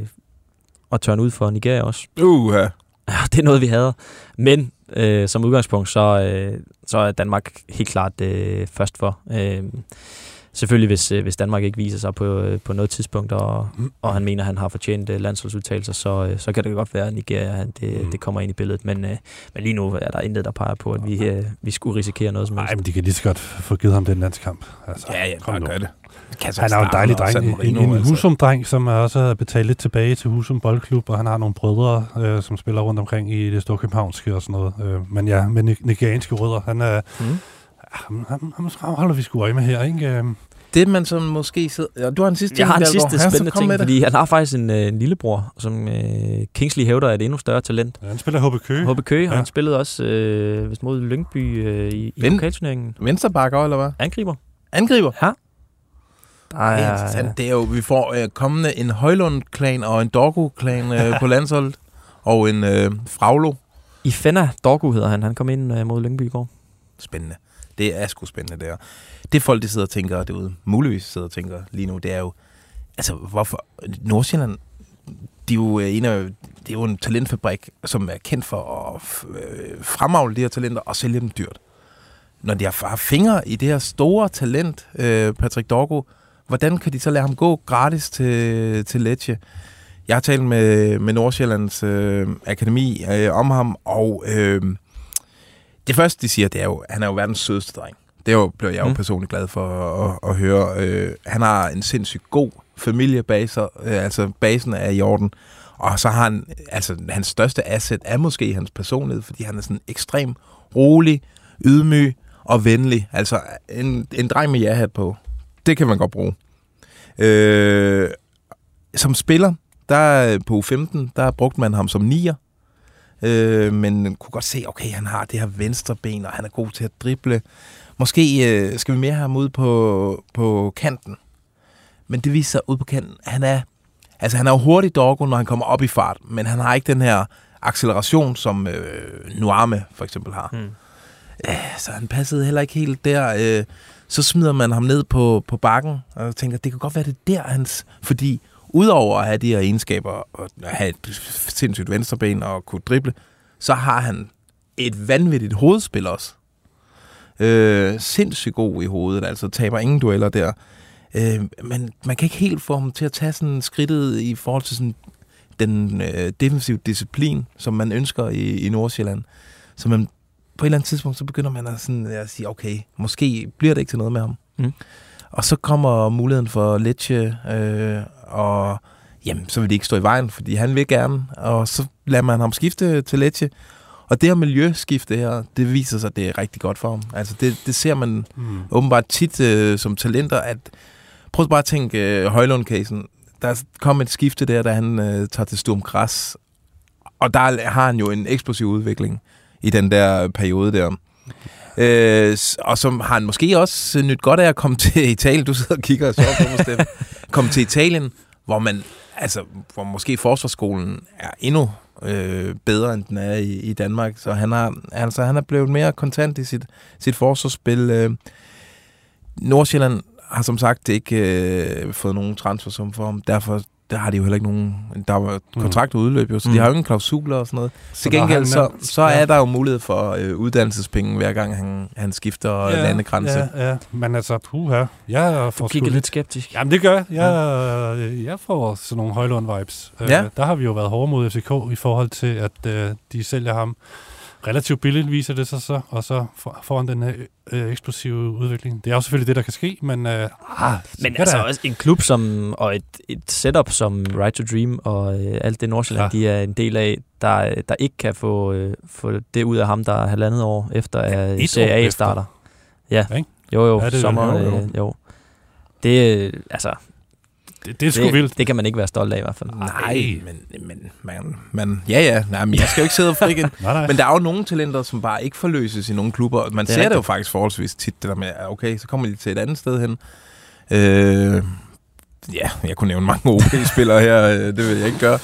at tørne ud for Nigeria også. uh, Ja, det er noget, vi havde. Men øh, som udgangspunkt, så, øh, så er Danmark helt klart øh, først for. Øh, selvfølgelig, hvis, øh, hvis Danmark ikke viser sig på, øh, på noget tidspunkt, og, og han mener, at han har fortjent øh, landsholdsudtalelser, så, øh, så kan det godt være, at Nigeria han, det, Mm. det kommer ind i billedet. Men, øh, men lige nu er der intet, der peger på, at vi, øh, vi skulle risikere noget som Nej, helst. men de kan lige så godt få givet ham den landskamp. Altså, ja, ja, kom bare nu. gør det. Han er jo en dejlig dreng. En, en, en Husum-dreng, som er også har betalt lidt tilbage til Husum Boldklub, og han har nogle brødre, øh, som spiller rundt omkring i det store københavnske og sådan noget. Øh, men ja, med ni- nigerianske rødder. Han er, Mm. ham, ham, ham, ham holder vi sgu øje med her, ikke? Det, man som måske sidder... Ja, du har en sidste Jeg har en sidste så spændende ting, med det. fordi han har faktisk en, øh, en lillebror, som øh, Kingsley hævder er et endnu større talent. Ja, han spiller HB Køge. HB Køge, ja. Ja. han spillede også øh, vist mod Lyngby øh, i, i lokalturneringen. Venstrebakker, eller hvad? Angriber. Angriber. Ja. Der Det er interessant. Det er jo, vi får øh, kommende en Højlund-klan og en Dorgo-klan øh, på [laughs] landsholdet. Og en øh, Fraglo. I Fenna Dorgu hedder han. Han kom ind øh, mod Lyngby i går. Spændende. Det er sgu spændende, der. Det folk, de sidder og tænker derude, muligvis sidder og tænker lige nu, det er jo, altså, hvorfor Nordsjælland, de er jo øh, en af, det er jo en talentfabrik, som er kendt for at øh, fremavle de her talenter og sælge dem dyrt. Når de har har fingre i det her store talent, øh, Patrick Dorgo, hvordan kan de så lade ham gå gratis til, til Lecce? Jeg har talt med, med Nordsjællands øh, Akademi øh, om ham, og øh, det første, de siger, det er jo, at han er jo verdens sødeste dreng. Det er jo, bliver jeg jo Mm. personligt glad for at, at høre. Øh, han har en sindssygt god familie bag sig, øh, altså basen er i orden. Og så har han, altså hans største asset er måske hans personlighed, fordi han er sådan ekstrem rolig, ydmyg og venlig. Altså en, en dreng med ja-hat på. Det kan man godt bruge. Øh, som spiller, der på U15, der brugte man ham som nier. Øh, men kunne godt se, okay, han har det her venstre ben, og han er god til at drible. Måske øh, skal vi mere have ham ud på, på kanten. Men det viser sig ud på kanten, han er, altså han er jo hurtig Dorgo, når han kommer op i fart, men han har ikke den her acceleration, som øh, Nuame for eksempel har. Hmm. Øh, så han passede heller ikke helt der. Øh, så smider man ham ned på, på bakken, og tænker, det kan godt være, det er der hans... Fordi udover at have de her egenskaber, og have et sindssygt venstreben og kunne drible, så har han et vanvittigt hovedspil også. Øh, sindssygt god i hovedet, altså taber ingen dueller der. Øh, men man kan ikke helt få ham til at tage sådan skridtet i forhold til sådan den øh, defensive disciplin, som man ønsker i, i Nordsjælland. Så man, på et eller andet tidspunkt, så begynder man at, sådan, at sige, okay, måske bliver det ikke til noget med ham. Mm. Og så kommer muligheden for Lecce, øh, og jamen, så vil det ikke stå i vejen, fordi han vil gerne, og så lader man ham skifte til Lecce. Og det her miljøskifte her, det viser sig, at det er rigtig godt for ham. Altså det, det ser man Mm. åbenbart tit øh, som talenter, at prøv bare at tænke øh, Højlund-casen. Der kom et skifte der, da han øh, tager til Sturm Græs, og der har han jo en eksplosiv udvikling i den der periode der. Øh, og som har han måske også nyt godt af at komme til Italien. Du sidder og kigger og så på mig, Kom til Italien, hvor man, altså, hvor måske forsvarsskolen er endnu øh, bedre, end den er i, i Danmark. Så han har, altså, han er blevet mere kontant i sit, sit forsvarsspil. Øh, Nordsjælland har som sagt ikke øh, fået nogen transfer som for ham. Derfor der har de jo heller ikke nogen... Der var kontrakt udløb jo, så mm. de Mm. har jo ingen klausuler og sådan noget. Til der har gengæld, så, så er der jo mulighed for øh, uddannelsespenge, hver gang han, han skifter ja, landegrænse. Ja. Ja, men altså, puha. Jeg Du får sgu kigger lidt... lidt skeptisk. Jamen, det gør jeg. Jeg, jeg får sådan nogle Højlund-vibes. Ja. Øh, der har vi jo været hårde mod FCK i forhold til, at øh, de sælger ham relativt billigt, viser det sig så, og så får han den her øh, eksplosive udvikling. Det er jo selvfølgelig det, der kan ske, men... Øh, ah, Men så altså der- også en klub som, og et, et setup som Right to Dream og øh, alt det Nordsjælland, Ja. ja. de er en del af, der, der ikke kan få, øh, få det ud af ham, der er halvandet år efter, at Et Serie A starter. Ja, jo jo, Ja, det er- sommer, jo, jo. øh, jo. Det, øh, altså, det, det er sgu det, vildt. det kan man ikke være stolt af i hvert fald. Nej, men, men man, man, ja ja, nej, men jeg skal jo ikke sidde og frikke. [laughs] Men der er jo nogle talenter, som bare ikke forløses i nogle klubber. Man Det er ser det jo rigtigt. faktisk forholdsvis tit, det der med, okay, så kommer de til et andet sted hen. Øh, ja, jeg kunne nævne mange [laughs] OB-spillere her, øh, det vil jeg ikke gøre.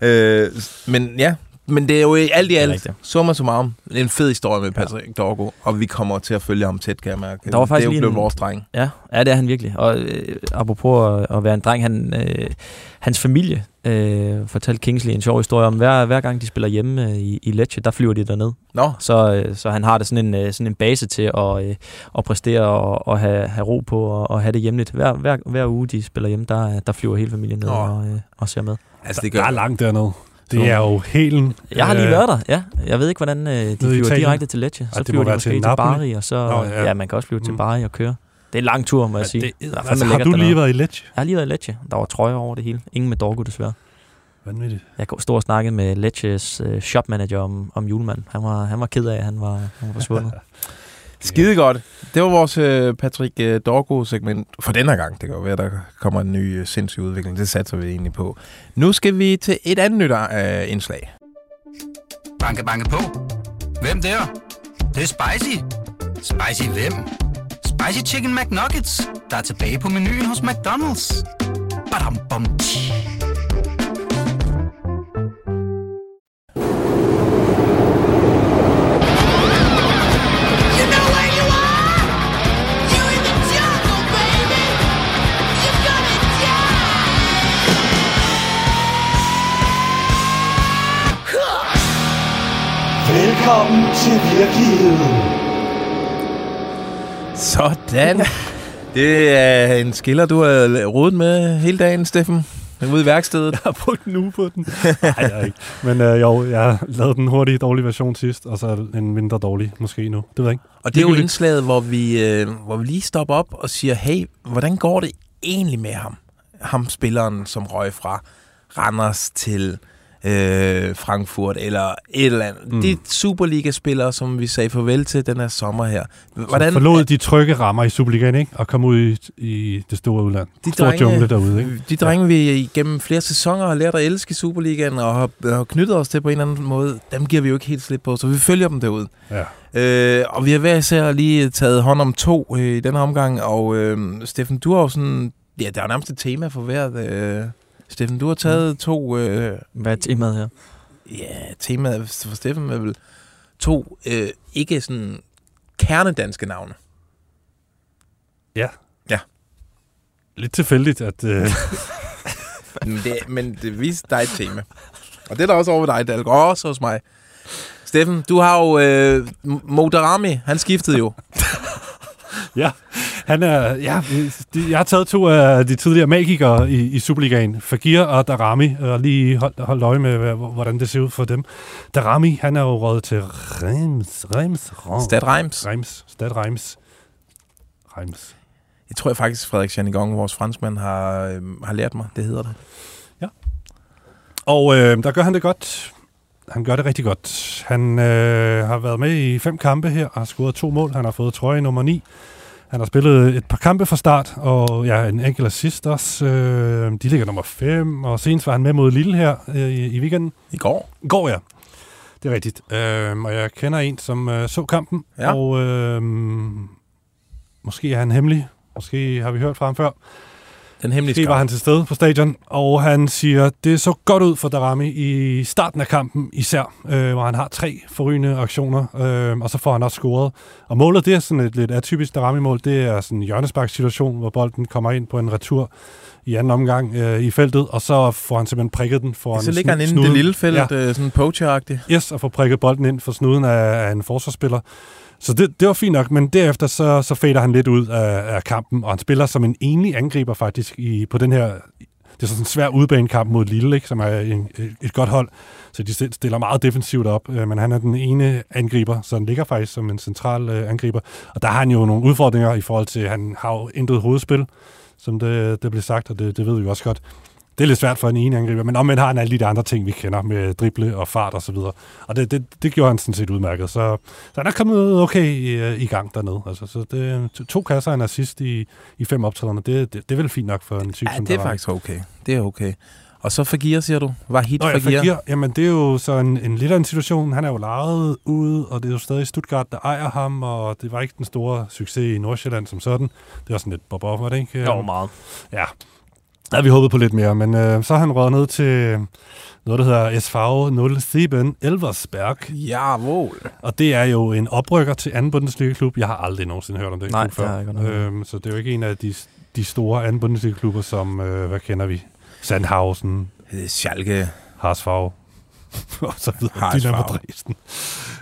Øh, men ja, men det er jo alt i alt, summa summarum, det er en fed historie med Patrick ja. Dorgo, og vi kommer til at følge ham tæt, kan jeg mærke. Der var faktisk det er jo blevet en- vores dreng. Ja, ja, det er han virkelig. Og øh, apropos at, at være en dreng, han, øh, hans familie øh, fortalte Kingsley en sjov historie om, hver, hver gang de spiller hjemme øh, i, i Lecce, der flyver de derned. Nå, Så, øh, så han har det sådan en, øh, sådan en base til at, øh, at præstere og, og have, have ro på og, og have det hjemligt. Hver, hver, hver uge, de spiller hjemme, der, der flyver hele familien ned Nå. og, øh, og ser med. altså der, det der gør er langt dernede. Det er jo helt... Jeg har lige øh, været der, ja. Jeg ved ikke, hvordan øh, de flyver direkte til Lecce. Så det må flyver de måske til til. Bari, og så... Nå, ja. ja. man kan også flyve til Mm. Bari og køre. Det er en lang tur, må jeg Ja, sige. det, er altså, har du dernede. lige været i Lecce? Jeg har lige været i Lecce. Der var trøjer over det hele. Ingen med Dorgo, desværre. Vanvittigt. Jeg stod og snakkede med Lecces øh, shopmanager om, om julemanden. Han var, han var ked af, at han var, han var forsvundet. [laughs] Skide godt. Det var vores øh, Patrick øh, Dorgo-segment for denne gang. Det kan jo være, der kommer en ny øh, sindssyg udvikling. Det satser vi egentlig på. Nu skal vi til et andet nyt øh, indslag. Banke, banke på. Hvem der? Det, det er spicy. Spicy hvem? Spicy Chicken McNuggets, der er tilbage på menuen hos McDonald's. Badum, bom, tji. Velkommen til virkeligheden. Sådan. Det er en skiller, du har rodet med hele dagen, Steffen. Ude i værkstedet. Jeg har brugt en uge på den. Nej, jeg har ikke. Men øh, jo, jeg lavede den hurtige, dårlige version sidst, og så en mindre dårlig måske nu. Det ved jeg ikke. Og det er jo indslaget, hvor vi, øh, hvor vi lige stopper op og siger, hey, hvordan går det egentlig med ham? Ham spilleren, som røg fra Randers til øh, Frankfurt, eller et eller andet. Mm. Mm. De Superliga-spillere, som vi sagde farvel til den her sommer her. Hvordan? Hvordan Forlod de trygge rammer i Superligaen, ikke? Og kom ud i, i det store udland. De Stor drenge- jungle derude, ikke? De drenge, vi igennem flere sæsoner har lært at elske Superligaen og har, har knyttet os til på en eller anden måde, dem giver vi jo ikke helt slip på, så vi følger dem derud. Ja. Øh, og vi har hver især lige taget hånd om to øh, i den omgang, og øh, Steffen, du har jo sådan, ja, der er nærmest et tema for hvert. Øh, Steffen, du har taget to, øh, Hvad er temaet her? ja, temaet for Steffen er vel to øh, ikke sådan kernedanske navne. Lidt tilfældigt, at... Øh, [laughs] Men det, men det viser dig et tema. Og det er der også over ved dig, Dalgaard. Også hos mig. Steffen, du har jo øh, Modarami. Han skiftede jo. [laughs] ja, han er... Ja, de, jeg har taget to af de tidligere magikere i, i Superligaen. Fagir og Darami, og lige holdt, holdt øje med, hvordan det ser ud for dem. Darami, han er jo råd til Reims. Reims? Reims. Stad Reims. Reims. Stad Reims. Reims. Jeg tror jeg faktisk, Frederik Janigong, vores franskmand, har, øh, har lært mig. Det hedder det. Og øh, der gør han det godt. Han gør det rigtig godt. Han øh, har været med i fem kampe her og har scoret to mål. Han har fået trøje nummer 9. Han har spillet et par kampe fra start, og ja, en enkelt assist også. Øh, de ligger nummer 5, og senest var han med mod Lille her øh, i, i weekenden. I går. Går ja. Det er rigtigt. Øh, og jeg kender en, som øh, så kampen, Ja. og øh, måske er han hemmelig. Måske har vi hørt fra ham før. Den hemmelige Måske var scout. han til stede på stadion, og han siger, det så godt ud for Darami i starten af kampen især, øh, hvor han har tre forrygende aktioner, øh, og så får han også scoret. Og målet, det er sådan et lidt atypisk Darami-mål, det er sådan en hjørnespark-situation, hvor bolden kommer ind på en retur i anden omgang øh, i feltet, og så får han simpelthen prikket den foran Så ligger han inde i det lille felt, Ja. ja. øh, sådan poacher-agtigt. Yes, og få prikket bolden ind for snuden af, af en forsvarsspiller. Så det, det var fint nok, men derefter så, så fader han lidt ud af, af kampen, og han spiller som en enlig angriber faktisk i, på den her... Det er sådan en svær udbanekamp mod Lille, ikke, som er en, et, godt hold. Så de stiller meget defensivt op, øh, men han er den ene angriber, så han ligger faktisk som en central øh, angriber. Og der har han jo nogle udfordringer i forhold til, at han har jo intet hovedspil, som det, det blev sagt, og det, det ved vi jo også godt. Det er lidt svært for en ene angriber, men omvendt har han alle de der andre ting, vi kender med drible og fart og så videre. Og det, det, det gjorde han sådan set udmærket. Så, så han er kommet okay i, øh, i gang dernede. Altså, så det, to- to kasser og en assist i, i fem optrædende, det, det, det er vel fint nok for en type Ja, som det er Darami. faktisk okay. Det er okay. Og så Fagir, siger du? Var hit Nå ja, Fagir? Fagir, jamen det er jo så en, en lidt af en situation. Han er jo lejet ud, og det er jo stadig Stuttgart, der ejer ham, og det var ikke den store succes i Nordsjælland som sådan. Det var sådan lidt bob var det ikke? Jo, meget. Ja, der havde vi håbet på lidt mere, men øh, så har han røget ned til noget, der hedder SV 07 Elversberg, Jawohl. og det er jo en oprykker til anden Bundesliga-klub. Jeg har aldrig nogensinde hørt om det Nej, klub før. ikke. øhm, så det er jo ikke en af de, de store anden Bundesliga-klubber, som, øh, hvad kender vi? Sandhausen, Øh, Schalke. Harsfag [laughs] og så videre. Dynamo Dresden.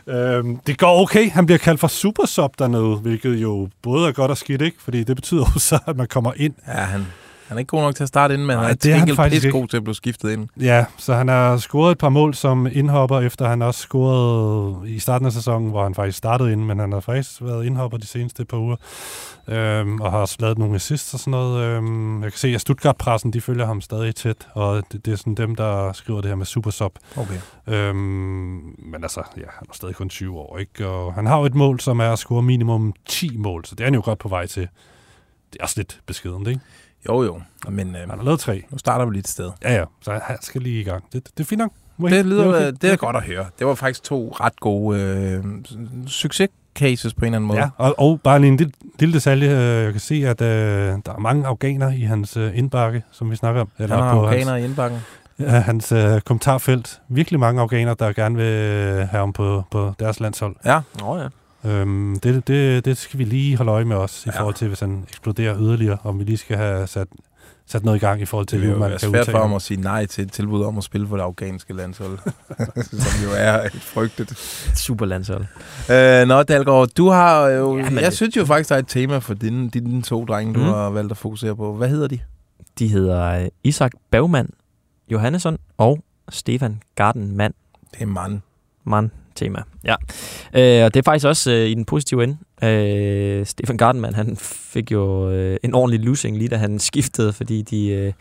Øhm, det går okay. Han bliver kaldt for supersub dernede, hvilket jo både er godt og skidt, ikke? Fordi det betyder jo så, at man kommer ind Ja, han, Han er ikke god nok til at starte ind, men Nej, han er det er han faktisk god til at blive skiftet ind. Ja, så han har scoret et par mål som indhopper, efter han også scorede i starten af sæsonen, hvor han faktisk startede ind, men han har faktisk været indhopper de seneste par uger, øhm, og har også lavet nogle assists og sådan noget. Øhm, jeg kan se, at Stuttgart-pressen, de følger ham stadig tæt, og det, det er sådan dem, der skriver det her med supersub. Okay. Øhm, men altså, ja, han er stadig kun 20 år, ikke? Og han har jo et mål, som er at score minimum 10 mål, så det er han jo godt på vej til. Det er også lidt beskedent, ikke? Jo, jo. Men øh, Han har lavet tre. nu starter vi lige et sted. Ja, ja, så han skal lige i gang. Det, det er fint nok. Må Det lyder, okay. det er godt at høre. Det var faktisk to ret gode øh, succescases på en eller anden måde. Ja, og, og bare lige en lille, lille detalje. Jeg kan se, at øh, der er mange afghaner i hans øh, indbakke, som vi snakker om. Han har på afghaner hans, i indbakken. ja, hans øh, kommentarfelt. Virkelig mange afghaner, der gerne vil øh, have ham på, på deres landshold. Ja, Nå ja. Øhm, det, det, det skal vi lige holde øje med os, i Ja. forhold til, hvis han eksploderer yderligere, om vi lige skal have sat, sat noget i gang i forhold til, det vil jo hvordan man være kan svært udtale for ham at sige nej til et tilbud om at spille for det afghanske landshold. [laughs] som jo er et frygteligt. Super landshold. Øh, nå, Dalgaard, du har jo... Ja, jeg det- synes jo faktisk, der er et tema for dine, dine to drenge, du Mhm. har valgt at fokusere på. Hvad hedder de? De hedder øh, Isak Bergman Johannesson og Stefan Gardenmand. Det er mand. Man tema. Ja. Øh, og det er faktisk også øh, i den positive ende. Øh, Stefan Gardenman, han fik jo øh, en ordentlig losing lige da han [laughs] skiftede, fordi de, øh,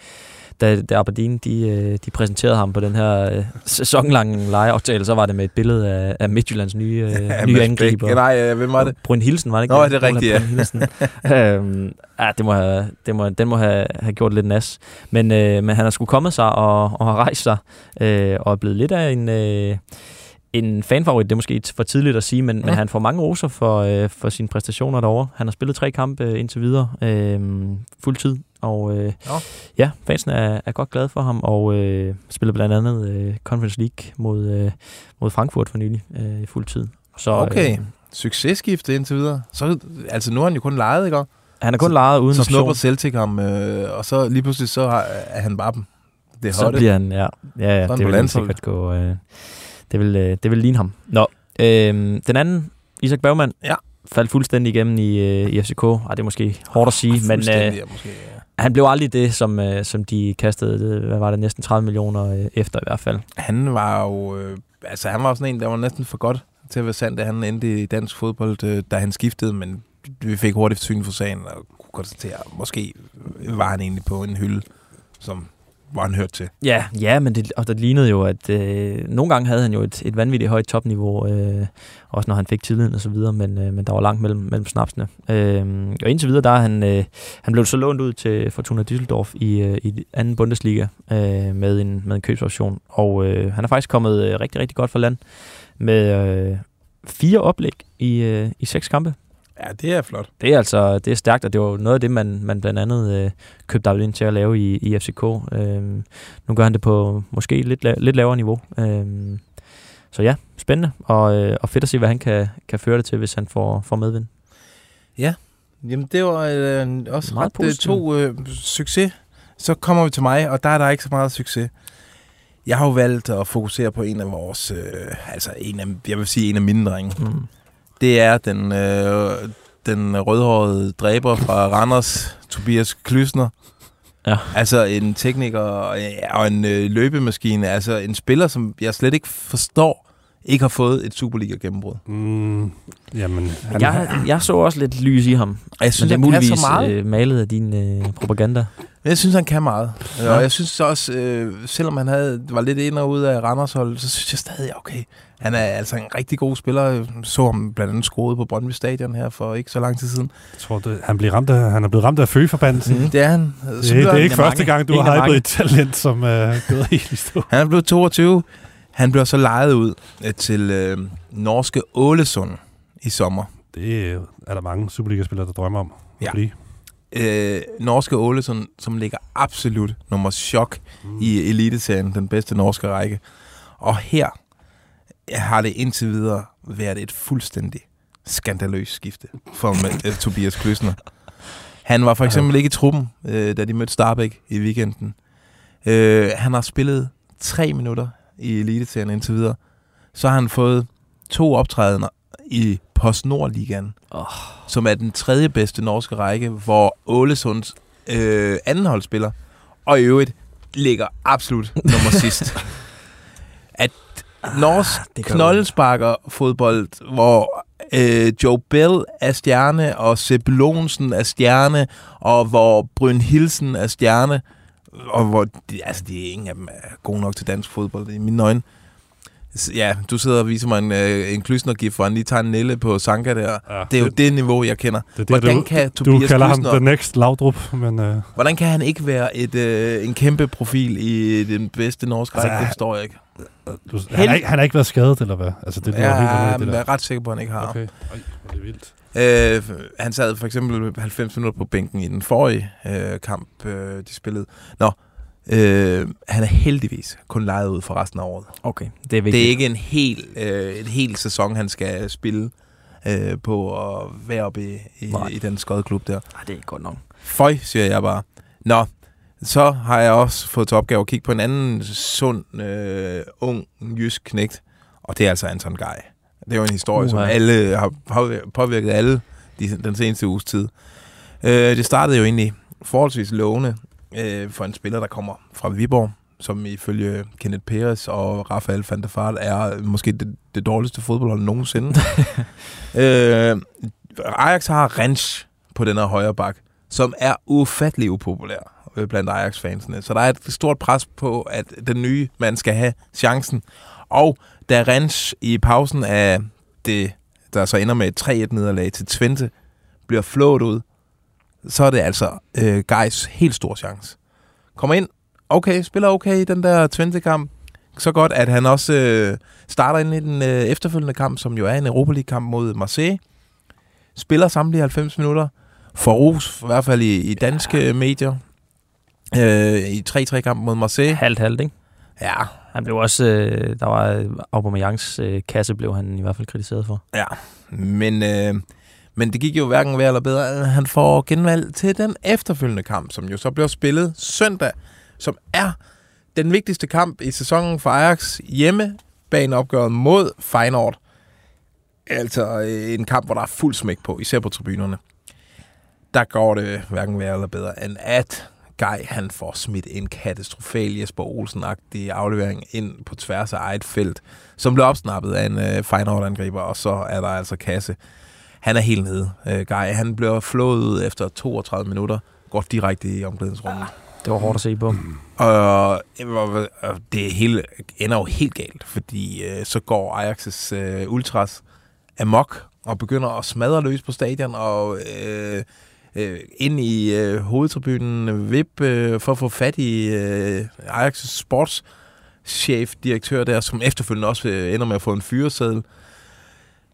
da, da Aberdeen de, øh, de præsenterede ham på den her øh, sæsonlange lejeaftale, så var det med et billede af, af Midtjyllands nye, [laughs] øh, Ja, nye angriber. Bæk. Nej, øh, hvem var det? Bryn Hilsen, var det ikke Nå, det er rigtigt, ja. Hilsen. [laughs] øhm, ja, det må have, det må, den må have, have gjort lidt nas. Men, øh, men han har sgu kommet sig og, og har rejst sig, øh, og er blevet lidt af en... Øh, en fanfavorit, det er måske for tidligt at sige, men, mm. men han får mange roser for, øh, for sine præstationer derovre. Han har spillet tre kampe øh, indtil videre, øh, fuld tid, og øh, Nå. ja, fansen er, er godt glade for ham, og øh, spiller blandt andet øh, Conference League mod, øh, mod Frankfurt for nylig øh, i fuld tid. Så, Okay. Øh, Successkifte indtil videre. Så, altså, nu har han jo kun lejet, ikke? han er kun Så- lejet uden Så option. snupper Celtic ham, øh, og så lige pludselig så har- er han bare dem. Det er så hotte. bliver han, ja, ja, ja på det vil sikkert gå, øh, det vil, øh, det vil ligne ham. Nå, øh, den anden, Isak Bergman, Ja. faldt fuldstændig igennem i, øh, i FCK. Ej, det er måske hårdt at sige, men øh, måske, ja. han blev aldrig det, som, øh, som de kastede, hvad var det, næsten 30 millioner øh, efter i hvert fald. Han var jo... Øh, altså, han var sådan en, der var næsten for godt til at være sandt, at han endte i dansk fodbold, øh, da han skiftede, men vi fik hurtigt syn for sagen, og kunne konstatere, at måske var han egentlig på en hylde, som var han hørt til. Ja, ja, men det, og det lignede jo, at øh, nogle gange havde han jo et, et vanvittigt højt topniveau, øh, også når han fik tilliden og så videre, men, øh, men der var langt mellem, mellem snapsene. Øh, og indtil videre, der er han, øh, han blev så lånt ud til Fortuna Düsseldorf i, øh, i anden Bundesliga øh, med, en, med en købsoption, og øh, han er faktisk kommet øh, rigtig, rigtig godt for land med øh, fire oplæg i, øh, i seks kampe. Ja, det er flot. Det er altså det er stærkt, og det var noget af det, man, man blandt andet øh, købte David ind til at lave i, i FCK. Øhm, nu gør han det på måske lidt, la- lidt lavere niveau. Øhm, så ja, spændende, og, øh, og fedt at se, hvad han kan, kan føre det til, hvis han får, får medvind. Jamen, det var øh, også Meget ret øh, positivt. to øh, succes. Så kommer vi til mig, og der er der ikke så meget succes. Jeg har jo valgt at fokusere på en af vores, øh, altså en af, jeg vil sige en af mine drenge. Mm. Det er den, øh, den rødhårede dræber fra Randers, Tobias Klysner. Ja. Altså en tekniker og, ja, og en øh, løbemaskine. Altså en spiller, som jeg slet ikke forstår, ikke har fået et Superliga-gennembrud. Mm, jamen, han, Jeg, jeg så også lidt lys i ham, Og jeg synes, men det er muligvis så meget. øh, malet af din øh, propaganda. Jeg synes, han kan meget. Ja. Ja. Og jeg synes også, øh, selvom han havde, var lidt ind og ud af Randers hold, så synes jeg stadig, okay, han er altså en rigtig god spiller. Så ham blandt andet skruet på Brøndby Stadion her for ikke så lang tid siden. jeg tror, det, han, blev ramt af, han er blevet ramt af føgeforbandelsen. Mm. Det er han. Så Det, det er ikke første mange. gang, du har hypet et talent, som er gået helt i stå. Han er blevet 22. Han blev så lejet ud øh, til øh, norske Ålesund i sommer. Det er der mange Superliga-spillere, der drømmer om at Ja. blive. Øh, norske Ålesund, som ligger absolut nummer chok mm. i Eliteserien, den bedste norske række. Og her har det indtil videre været et fuldstændig skandaløst skifte for uh, [laughs] Tobias Kløsner. Han var for eksempel ikke i truppen, øh, da de mødte Starbæk i weekenden. Øh, han har spillet tre minutter i Eliteserien indtil videre. Så har han fået to optrædener i PostNord-ligaen, Oh. som er den tredje bedste norske række, hvor Ålesunds øh, andenholdsspiller, og i øvrigt ligger absolut nummer sidst. [laughs] At norsk det gør knoldesparker fodbold, hvor øh, Joe Bell er stjerne, og Sepp Lonsen er stjerne, og hvor Bryn Hilsen er stjerne, og hvor de, altså, de, ingen af dem er gode nok til dansk fodbold i mine øjne. Ja, du sidder og viser mig en, øh, en klysnergif, hvor han lige tager en nille på Sanka der. Ja, Det er jo det niveau, jeg kender. det, det, Hvordan du, kan du Tobias kalder ham Klysner- The Next Laudrup, men øh, Hvordan kan han ikke være et, øh, en kæmpe profil i den bedste norske Altså, række? Det forstår jeg ikke. Du, han, har ikke, han har ikke været skadet, eller hvad? Altså, det lyder Ja, helt jeg det der. er ret sikker på, at han ikke har. Okay. Ej, hvor er det vildt. Øh, han sad for eksempel 90 minutter på bænken i den forrige øh, kamp, øh, de spillede. Nå, øh, han er heldigvis kun lejet ud for resten af året. Okay, det er vigtigt. Det er ikke en hel, øh, en hel sæson, han skal spille øh, på at være oppe i, i, Nej. i den skøde klub der. Ej, det er ikke godt nok. Føj, siger jeg bare. Nå, så har jeg også fået til opgave at kigge på en anden sund, øh, ung, jysk knægt. Og det er altså Anton Guy. Det er jo en historie, uh, som alle har påvir- påvirket alle de, den seneste uges tid. Øh, det startede jo egentlig forholdsvis lovende øh, for en spiller, der kommer fra Viborg, som ifølge Kenneth Peres og Rafael van der Vaart er måske det, det dårligste fodboldhold nogensinde. [laughs] øh, Ajax har Rens på den her højre bak, som er ufattelig upopulær øh, blandt Ajax-fansene. Så der er et stort pres på, at den nye mand skal have chancen. Og da Rens i pausen af det, der så ender med et 3-1-nederlag til Twente, bliver flået ud, så er det altså øh, Geis helt stor chance. Kommer ind, okay, spiller okay i den der Twente-kamp. Så godt, at han også øh, starter ind i den øh, efterfølgende kamp, som jo er en Europa League-kamp mod Marseille. Spiller samtlige 90 minutter. Får ros, i hvert fald i, i danske ja. medier. Øh, I 3-3-kamp mod Marseille. Halvt-halvt, ikke? Ja, Han blev også, øh, der var øh, Aubameyangs øh, kasse, blev han i hvert fald kritiseret for. Ja, men, øh, men det gik jo hverken værre eller bedre. Han får genvalg til den efterfølgende kamp, som jo så bliver spillet søndag, som er den vigtigste kamp i sæsonen for Ajax hjemme baneopgøret mod Feyenoord. Altså øh, en kamp, hvor der er fuld smæk på, især på tribunerne. Der går det hverken værre eller bedre, end at Guy, han får smidt en katastrofal Jesper Olsen-agtig aflevering ind på tværs af eget felt, som blev opsnappet af en øh, Feyenoord-angriber, og så er der altså kasse. Han er helt nede, øh, Guy. Han bliver flået ud efter 32 minutter, går direkte i omklædningsrummet. Det var hårdt at se på. Og og det hele ender jo helt galt, fordi øh, så går Ajax's øh, ultras amok og begynder at smadre løs på stadion og øh, øh, ind i øh, hovedtribunen VIP øh, for at få fat i øh, Ajax' sportschef, direktør der, som efterfølgende også øh, ender med at få en fyreseddel.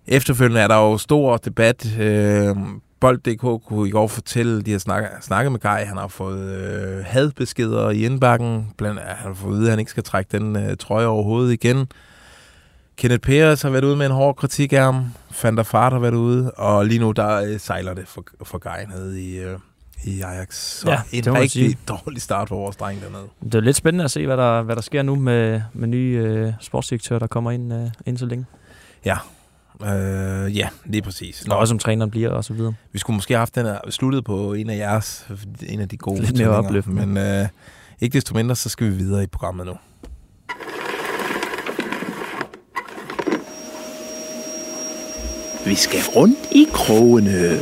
Efterfølgende er der jo stor debat. Øh, Bold.dk kunne i går fortælle, de har snakket, snakket med Guy, han har fået øh, hadbeskeder i indbakken, blandt andet han har fået at vide, at han ikke skal trække den øh, trøje over hovedet igen. Kenneth Peres har været ude med en hård kritik af ham. Der Vaart har været ude, og lige nu der øh, sejler det for, for nede i, øh, i Ajax. Så Ja, en det rigtig sige. dårlig start for vores dreng dernede. Det er lidt spændende at se, hvad der, hvad der sker nu med, med nye øh, sportsdirektører, der kommer ind, øh, ind så længe. Øh, ja, lige præcis. Og også om træneren bliver og så videre. Vi skulle måske have haft den her sluttet på en af jeres, en af de gode Lidt mere opløftende. Men øh, ikke desto mindre, så skal vi videre i programmet nu. Vi skal rundt i krogene.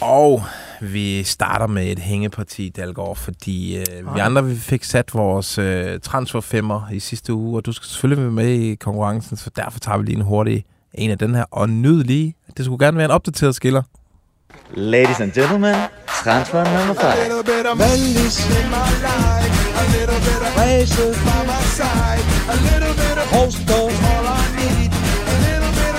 Og vi starter med et hængeparti, Dalgaard, fordi øh, vi andre vi fik sat vores øh, transferfemmer i sidste uge, og du skal selvfølgelig være med i konkurrencen, så derfor tager vi lige en hurtig en af den her, og nyd lige. Det skulle gerne være en opdateret skiller. Ladies and gentlemen, transfer number five. little bit of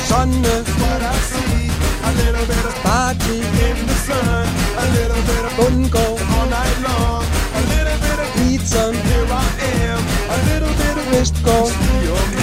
bit what I see, a little bit of party in the sun, a little bit of Bungo all night long, a little bit of pizza, here I am, a little bit of wrist.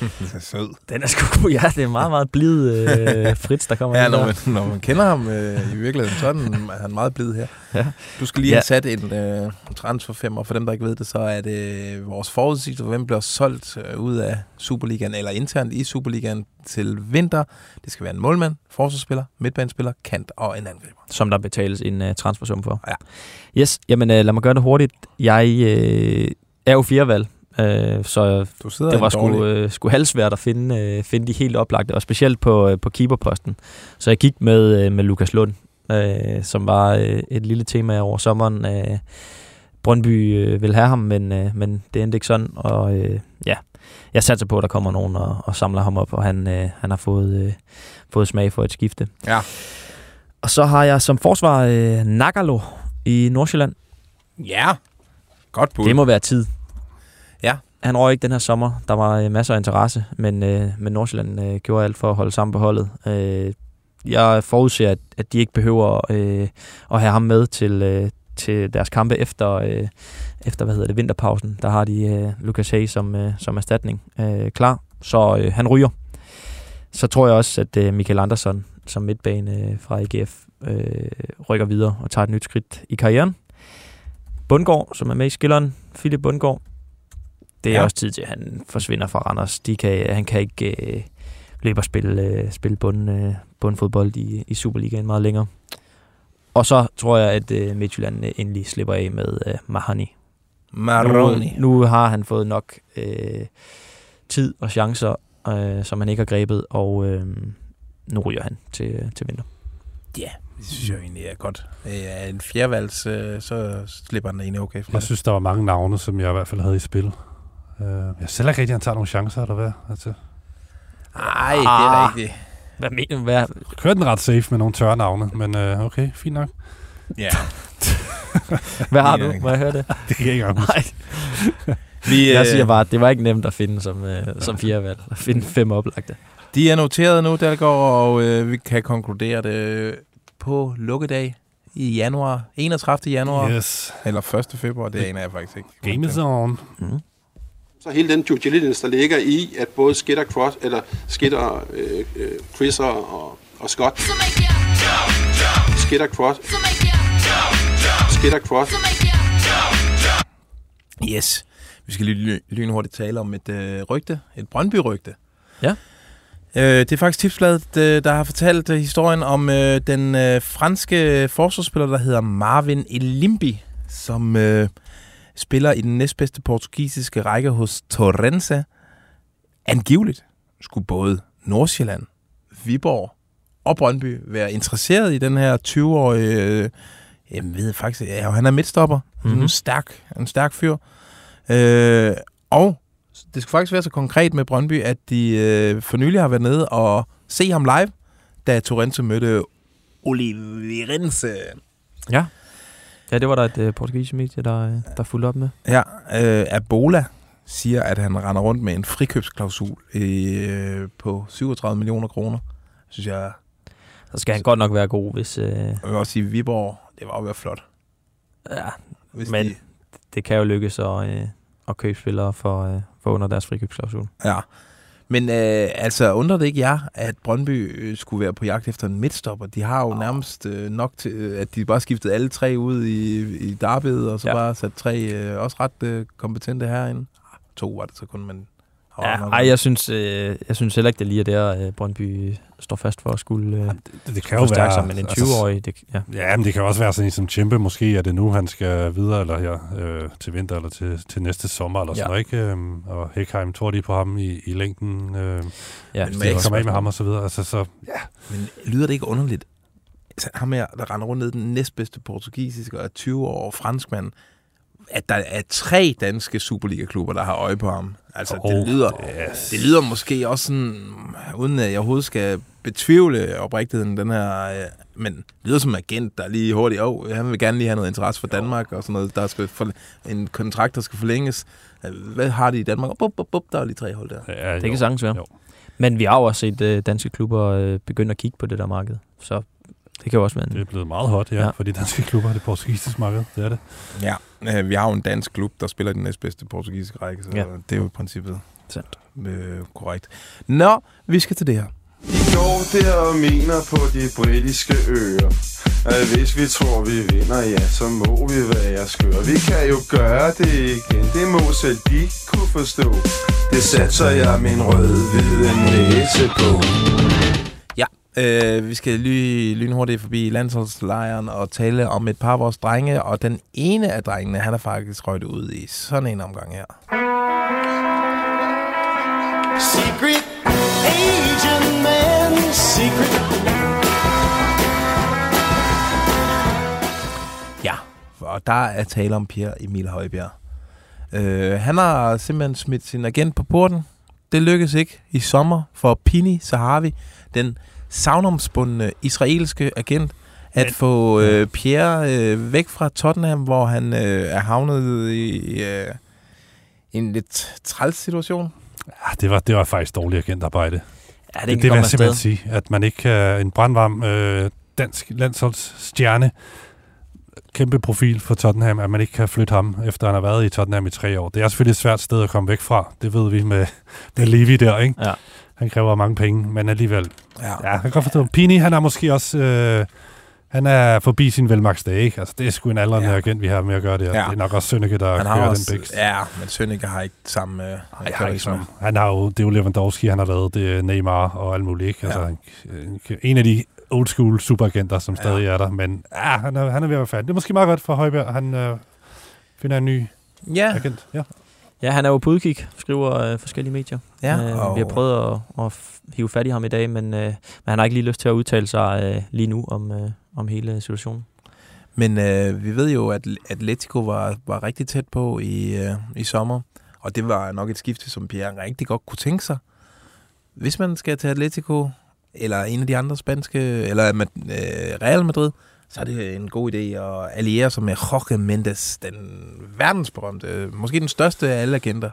[laughs] Den er sød. Den er sgu ja, det er meget, meget blid øh, Fritz, der kommer Ja, når man, når man kender ham øh, i virkeligheden, så er han, er han meget blid her. Ja. Du skal lige Ja. have sat en øh, transfer 5, og for dem, der ikke ved det, så er det vores forudsigelse, for hvem bliver solgt øh, ud af Superligaen, eller internt i Superligaen til vinter. Det skal være en målmand, forsvarsspiller, midtbanespiller, kant og en angriber. som der betales en uh, transfersum for. Ja. Yes, jamen uh, lad mig gøre det hurtigt. Jeg uh, er jo firevalg, uh, så det var sgu, uh, sgu halvsvært at finde, uh, finde de helt oplagte, og specielt på, uh, på keeperposten. Så jeg gik med, uh, med Lukas Lund, uh, som var uh, et lille tema over sommeren. Uh, Brøndby uh, vil have ham, men, uh, men det endte ikke sådan, og uh, ja, jeg satser på, at der kommer nogen og, og samler ham op, og han, uh, han har fået, uh, fået smag for et skifte. Ja. Og så har jeg som forsvar øh, Nagalo i Nordsjælland. Ja, godt bud. Det må være tid. Han røg ikke den her sommer. Der var øh, masser af interesse, men, øh, men Nordsjælland øh, gjorde alt for at holde sammen på holdet. Øh, jeg forudser, at, at de ikke behøver øh, at have ham med til, øh, til deres kampe efter, øh, efter hvad hedder det, vinterpausen. Der har de øh, Lucas Hay som, øh, som erstatning øh, klar, så øh, han ryger. Så tror jeg også, at øh, Michael Andersson som midtbane øh, fra IGF øh, rykker videre og tager et nyt skridt i karrieren. Bundgaard, som er med i skilleren, Philip Bundgaard. Det er Ja. også tid til, at han forsvinder fra Randers. De kan, han kan ikke øh, løbe og spille, øh, spille bund, øh, bundfodbold i, i Superligaen meget længere. Og så tror jeg, at øh, Midtjylland øh, endelig slipper af med øh, Mahani. Maroni. Nu, nu har han fået nok øh, tid og chancer, øh, som han ikke har grebet, og øh, nu ryger han til, til vinter. Ja, det synes jeg egentlig er godt. Er en fjerdevalgs, øh, så slipper han egentlig okay for Jeg det. synes, der var mange navne, som jeg i hvert fald havde i spil. Uh, jeg selv ikke rigtig, at han tager nogle chancer, eller hvad? Altså, Nej, det er Ah. rigtigt. Hvad mener du? Hvad? kørte den ret safe med nogle tørre navne, men uh, okay, fint nok. Ja. [laughs] Hvad har du? ikke. Må jeg høre det? [laughs] Det kan jeg ikke. Nej, Vi, jeg øh, siger bare, at det var ikke nemt at finde som, øh, som fjerdevalg. At finde fem oplagte. De er noteret nu, Dalgaard, og øh, vi kan konkludere det på lukkedag i januar. 31. januar. Yes. Eller 1. februar, det aner jeg faktisk ikke. Game is on. Så hele den due diligence, der ligger i, at både Skitter, Cross, eller Skitter, øh, øh, Chriser og, og Scott, Skitter, Cross, Skitter, Cross, Yes. Vi skal lige ly- lynhurtigt tale om et øh, rygte. Et Brøndby-rygte. Ja. Øh, det er faktisk Tipsbladet, øh, der har fortalt øh, historien om øh, den øh, franske forsvarsspiller, der hedder Marvin Elimbi, som øh, spiller i den næstbedste portugisiske række hos Torrense. Angiveligt skulle både Nordsjælland, Viborg og Brøndby være interesseret i den her 20-årige... Øh, jeg ved faktisk, ja, han er midtstopper. Mm-hmm. Mhm. En stærk, en stærk fyr. Øh, og det skulle faktisk være så konkret med Brøndby, at de øh, for nylig har været nede og se ham live, da Torrente mødte Oliveirense. Ja. Ja, det var der et øh, portugisisk medie, der, øh, der fulgte op med. Ja, øh, Abola siger, at han render rundt med en frikøbsklausul øh, på 37 millioner kroner. Synes jeg, Så skal han godt nok være god, hvis... Øh, jeg vil også sige, Viborg, det var jo være flot. ja, Hvis Men- de, det kan jo lykkes at, øh, at købe spillere for, øh, for under deres frikøbsklausul. ja. Men øh, altså, undrer det ikke jer, at Brøndby øh, skulle være på jagt efter en midtstopper? De har jo nærmest øh, nok til, øh, at de bare skiftede alle tre ud i, i derbyet, og så ja. Ja. bare sat tre øh, også ret øh, kompetente herinde. Ah, To var det så kun, men... Ja, ej, jeg synes, øh, jeg synes heller ikke, det lige er der, øh, Brøndby står fast for at skulle, øh, Det, det kan jo være... sig, men en altså, 20-årig, det, ja. Ja, men det kan også være sådan en som Chimpe. Måske er det nu, han skal videre, eller her øh, til vinter, eller til, til næste sommer, eller Ja. sådan noget, ikke? Øhm, og Hækheim tror de på ham i, i længden. Øh, ja. Men hvis de kommer af med ham og så videre. Altså, så, Men lyder det ikke underligt? Altså, ham her, der render rundt ned den næstbedste portugisiske og er 20 år franskmand, at der er tre danske Superliga-klubber, der har øje på ham. Altså, oh, det, lyder, yes. det lyder måske også sådan, uden at jeg overhovedet skal betvivle oprigtigheden, den her, øh, men det lyder som en agent, der lige hurtigt, åh, oh, han vil gerne lige have noget interesse for Danmark, og sådan noget, der skal for, en kontrakt, der skal forlænges. Hvad har de i Danmark? Bup, bup, bup, der er lige tre hold der. Ja, Det kan sagtens være. Jo. Men vi har jo også set øh, danske klubber øh, begynde at kigge på det der marked. Så det kan jo også være en... Det er blevet meget hot, ja, Ja. for de danske klubber, det portugisiske marked, det er det. Ja, øh, vi har jo en dansk klub, der spiller den næstbedste portugisiske række, så ja. Det er jo i princippet Sandt. Øh, korrekt. Nå, vi skal til det her. I går der og mener på de britiske øer at hvis vi tror vi vinder, ja, så må vi være skøre Vi kan jo gøre det igen, det må selv de kunne forstå Det satser jeg min rød-hvide næse på øh, vi skal lige lynhurtigt forbi landsholdslejren og tale om et par af vores drenge, og den ene af drengene, han er faktisk røget ud i sådan en omgang her. Secret agent man, secret. Ja, og der er tale om Pierre Emil Højbjerg. Øh, han har simpelthen smidt sin agent på porten. Det lykkedes ikke i sommer for Pini Sahavi, den savnomsbundne israelske agent, at Men- få øh, Pierre øh, væk fra Tottenham, hvor han øh, er havnet i øh, en lidt træls situation. Ja, det var, det var faktisk dårligt agentarbejde. Ja, det, det, det vil jeg simpelthen sige, at man ikke kan en brandvarm øh, dansk landsholdsstjerne, kæmpe profil for Tottenham, at man ikke kan flytte ham, efter han har været i Tottenham i tre år. Det er selvfølgelig et svært sted at komme væk fra. Det ved vi med, med Levi der, ikke? Ja. Han kræver mange penge, men alligevel. Ja. Ja, jeg kan godt forstå. Pini, han er måske også... Øh, han er forbi sin velmagsdag, ikke? Altså, det er sgu en aldrende Ja. agent, vi har med at gøre det. Ja. Det er nok også Sønneke, der Han har kører også, den bækst. ja, men Sønneke har ikke samme øh, jeg har ikke som, han har jo, det er jo Lewandowski, han har lavet, det er Neymar og alt muligt. Ikke? Altså, Ja. en, en af de old school superagenter, som Ja. stadig er der. Men ja, han, er, han er ved at være færdig. Det er måske meget godt for Højbjerg. Han øh, finder en ny Ja, agent. Ja. Ja, han er jo på udkig, skriver øh, forskellige medier. ja øh, og, Vi har prøvet at, at hive fat i ham i dag, men, øh, men han har ikke lige lyst til at udtale sig øh, lige nu om, øh, om hele situationen. Men øh, vi ved jo, at Atletico var, var rigtig tæt på i, øh, i sommer, og det var nok et skifte, som Pierre rigtig godt kunne tænke sig. Hvis man skal til Atletico, eller en af de andre spanske, eller øh, Real Madrid, så er det en god idé at alliere sig med Jorge Mendes, den verdensberømte, måske den største af alle agenter.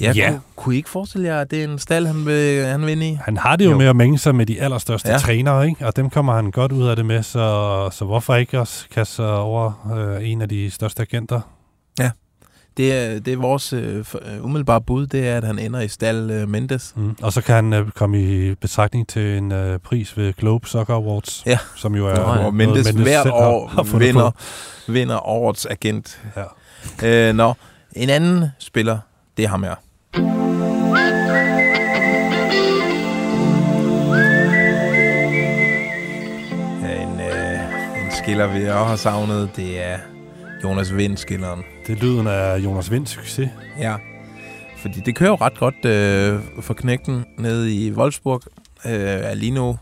Ja, Ja. Kunne, kunne I ikke forestille jer, at det er en stald, han vil, han vil ind i? Han har det jo, Jo. med at mænge sig med de allerstørste ja. trænere, ikke? og dem kommer han godt ud af det med, så, så hvorfor ikke også kaste sig over øh, en af de største agenter? Det er, det er vores øh, øh, umiddelbare bud, det er, at han ender i stald øh, Mendes. Mm. Og så kan han øh, komme i betragtning til en øh, pris ved Globe Soccer Awards, Ja. som jo er Nå, ja. Mendes, Mendes hver år vinder, på. vinder årets agent. Ja. Øh, nå, en anden spiller, det er ham her. Ja, en, øh, en skiller, vi også har savnet, det er Jonas Vind-skilleren. Det er lyden af Jonas Vinds succes. Ja, fordi det kører jo ret godt øh, for knægten nede i Wolfsburg. Øh, er lige nu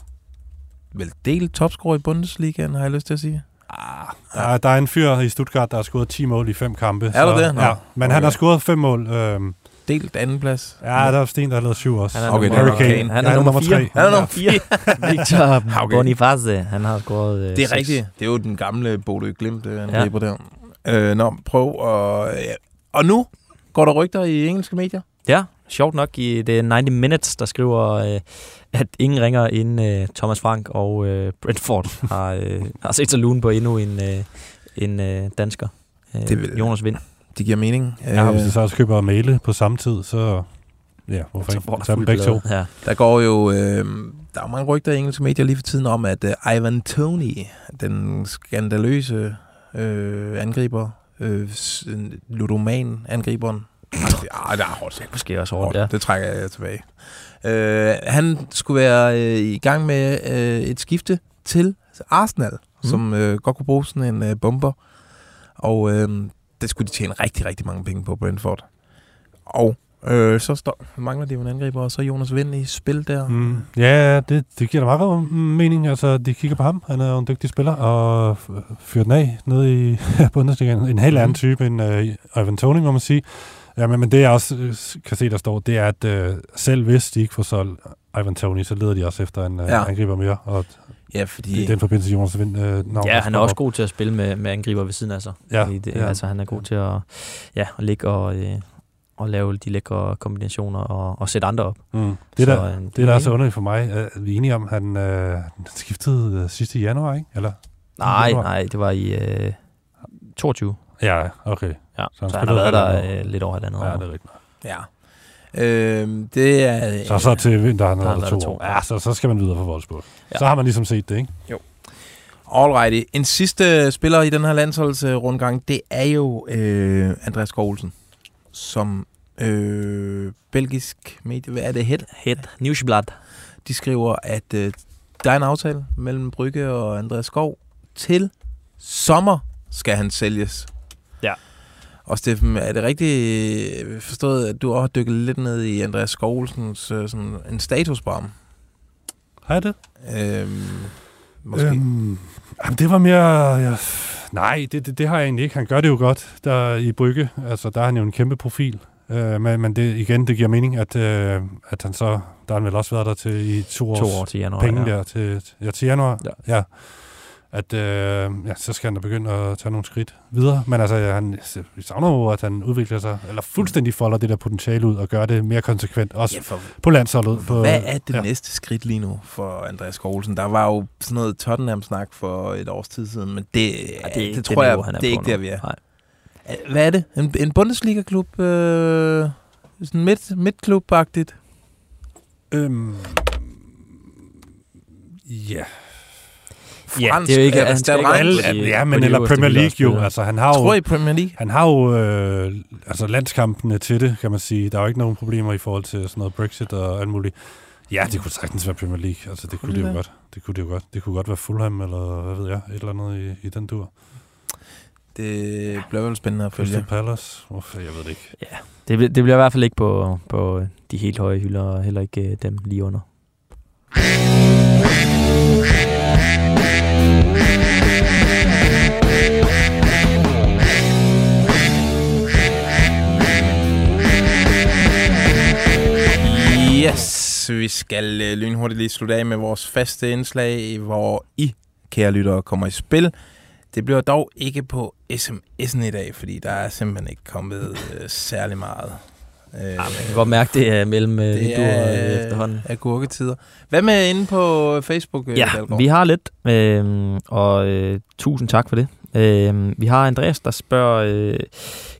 vel del topscorer i Bundesligaen, har jeg lyst til at sige. Ah, der, der er en fyr i Stuttgart, der har scoret 10 mål i fem kampe. Er der det? Nå. Ja, men han Okay. har scoret fem mål. Øhm, Delt anden plads. ja, der er Sten, der har lavet syv også. Han er Okay, nummer, er. Kane. Han er Ja, nummer fire. tre. Han er nummer fire. [laughs] Victor Okay. [laughs] okay. Boniface, han har scoret øh, Det er rigtigt. Det er jo den gamle Bodø Glimt øh, angriber ja. der. Øh, nå, prøv at... Ja. Og nu går der rygter i engelske medier. Ja, sjovt nok i det er 90 Minutes, der skriver, øh, at ingen ringer inden øh, Thomas Frank og øh, Brentford har, øh, har set sig lune på endnu en, øh, en øh, dansker. Øh, Det vil- Jonas Vind. Det giver mening. Ja, hvis Øh, de så også køber Mæle på samme tid, så... Ja, hvorfor Så ikke? dem fuld begge to. Ja. der går jo... Øh, der er mange rygter i engelske medier lige for tiden om, at øh, Ivan Tony, den skandaløse øh, angriber, øh, ludoman-angriberen... Ah, det er hårdt sagt. Måske også Hårdt. hårdt, ja. Det trækker jeg tilbage. Øh, han skulle være øh, i gang med øh, et skifte til Arsenal, mm. som øh, godt kunne bruge sådan en øh, bomber. Og øh, det skulle de tjene rigtig, rigtig mange penge på Brentford. Og øh, så står, mangler de jo en angriber, og så er Jonas Vind i spil der. Mm, ja, det, det giver da meget god mening. Altså, de kigger på ham. Han er jo en dygtig spiller, og fyrer den af nede i [laughs] Bundesligaen. En helt anden Mhm. type end uh, Ivan Tony, må man sige. Ja, men, men det jeg også øh, kan se, der står, det er, at uh, selv hvis de ikke får solgt Ivan Tony, så leder de også efter en uh, Ja. ja. angriber mere. Og Ja, i fordi... den forbindelse Jonas Vind, uh, navn, Ja, han er også op. god til at spille med, med angriber ved siden af sig. Ja, det, er han. altså, han er god til at, ja, at ligge og, øh, og lave de lækre kombinationer og, og sætte andre op. Mm. Det, der, øh, det, der er så underligt for mig, er vi er enige om, at han øh, skiftede øh, sidste januar, ikke? Eller? Nej, januar? nej, det var i øh, 22. Ja, okay. Ja, Så så han så han har været der øh, lidt over halvandet Ja, år. det er rigtigt. Ja. Øh, det er... Så så til vinteren Der er er der to to. år. Ja, så, så skal man videre på Wolfsburg. Ja. Ja. Så har man ligesom set det, ikke? Alrighty. En sidste spiller i den her landsholdsrundgang, det er jo øh, Andreas Skålsen, som øh, belgisk medie, hvad er det, Het? Het Newsblad. De skriver, at øh, der er en aftale mellem Brygge og Andreas Skov. Til sommer skal han sælges. Ja. Og Steffen, er det rigtigt øh, forstået, at du også har dykket lidt ned i Andreas Skovlsens øh, sådan en status på ham? Har jeg det? Øhm, måske. Øhm, jamen, det var mere... Ja, nej, det, det, det har jeg egentlig ikke. Han gør det jo godt der i Brygge. Altså, der er han jo en kæmpe profil. Øh, men, men det, igen, det giver mening, at, øh, at han så... Der har han vel også været der til i to, års To år til januar. penge ja. der til, ja, til januar. Ja. ja. At, øh, ja, så skal han da begynde at tage nogle skridt videre. Men altså, han, vi savner jo, at han udvikler sig, eller fuldstændig folder det der potentiale ud, og gør det mere konsekvent, også Ja, for på landsholdet. På, Hvad er det ja. næste skridt lige nu for Andreas Skovlsen? Der var jo sådan noget Tottenham-snak for et års tid siden, men det, Ja, det det, er det det tror jeg, niveau, han er det er ikke der, nu. vi er. Nej. Hvad er det? En, en Bundesliga-klub? Øh, sådan midt, midtklub-agtigt? Øhm, ja. Ja, Fransk, det er jo ikke... er Han der skal ikke Alle- i- ja, men eller Premier League jo. Altså, han har Tror jo, I Premier League? han har jo øh, altså, landskampene til det, kan man sige. Der er jo ikke nogen problemer i forhold til sådan noget Brexit og alt muligt. Ja, det kunne sagtens være Premier League. Altså, det kunne det jo det? godt. Det kunne det jo godt. Det kunne godt være Fulham, eller hvad ved jeg, et eller andet i, i den dur. Det bliver vel spændende at Crystal følge. Palace. Uff, jeg ved det ikke. Det, bl- det bliver i hvert fald ikke på, på de helt høje hylder, og heller ikke øh, dem lige under. Yes, vi skal øh, lynhurtigt lige slutte af med vores faste indslag, hvor I, kære lyttere, kommer i spil. Det bliver dog ikke på sms'en i dag, fordi der er simpelthen ikke kommet øh, særlig meget. Øh, Ja, man kan godt mærke, det er mellem øh, det vinduer er øh, efterhånden. agurketider. Hvad med inde på Facebook, øh, Ja, Dalgaard? vi har lidt, øh, og øh, tusind tak for det. Øh, vi har Andreas, der spørger, øh,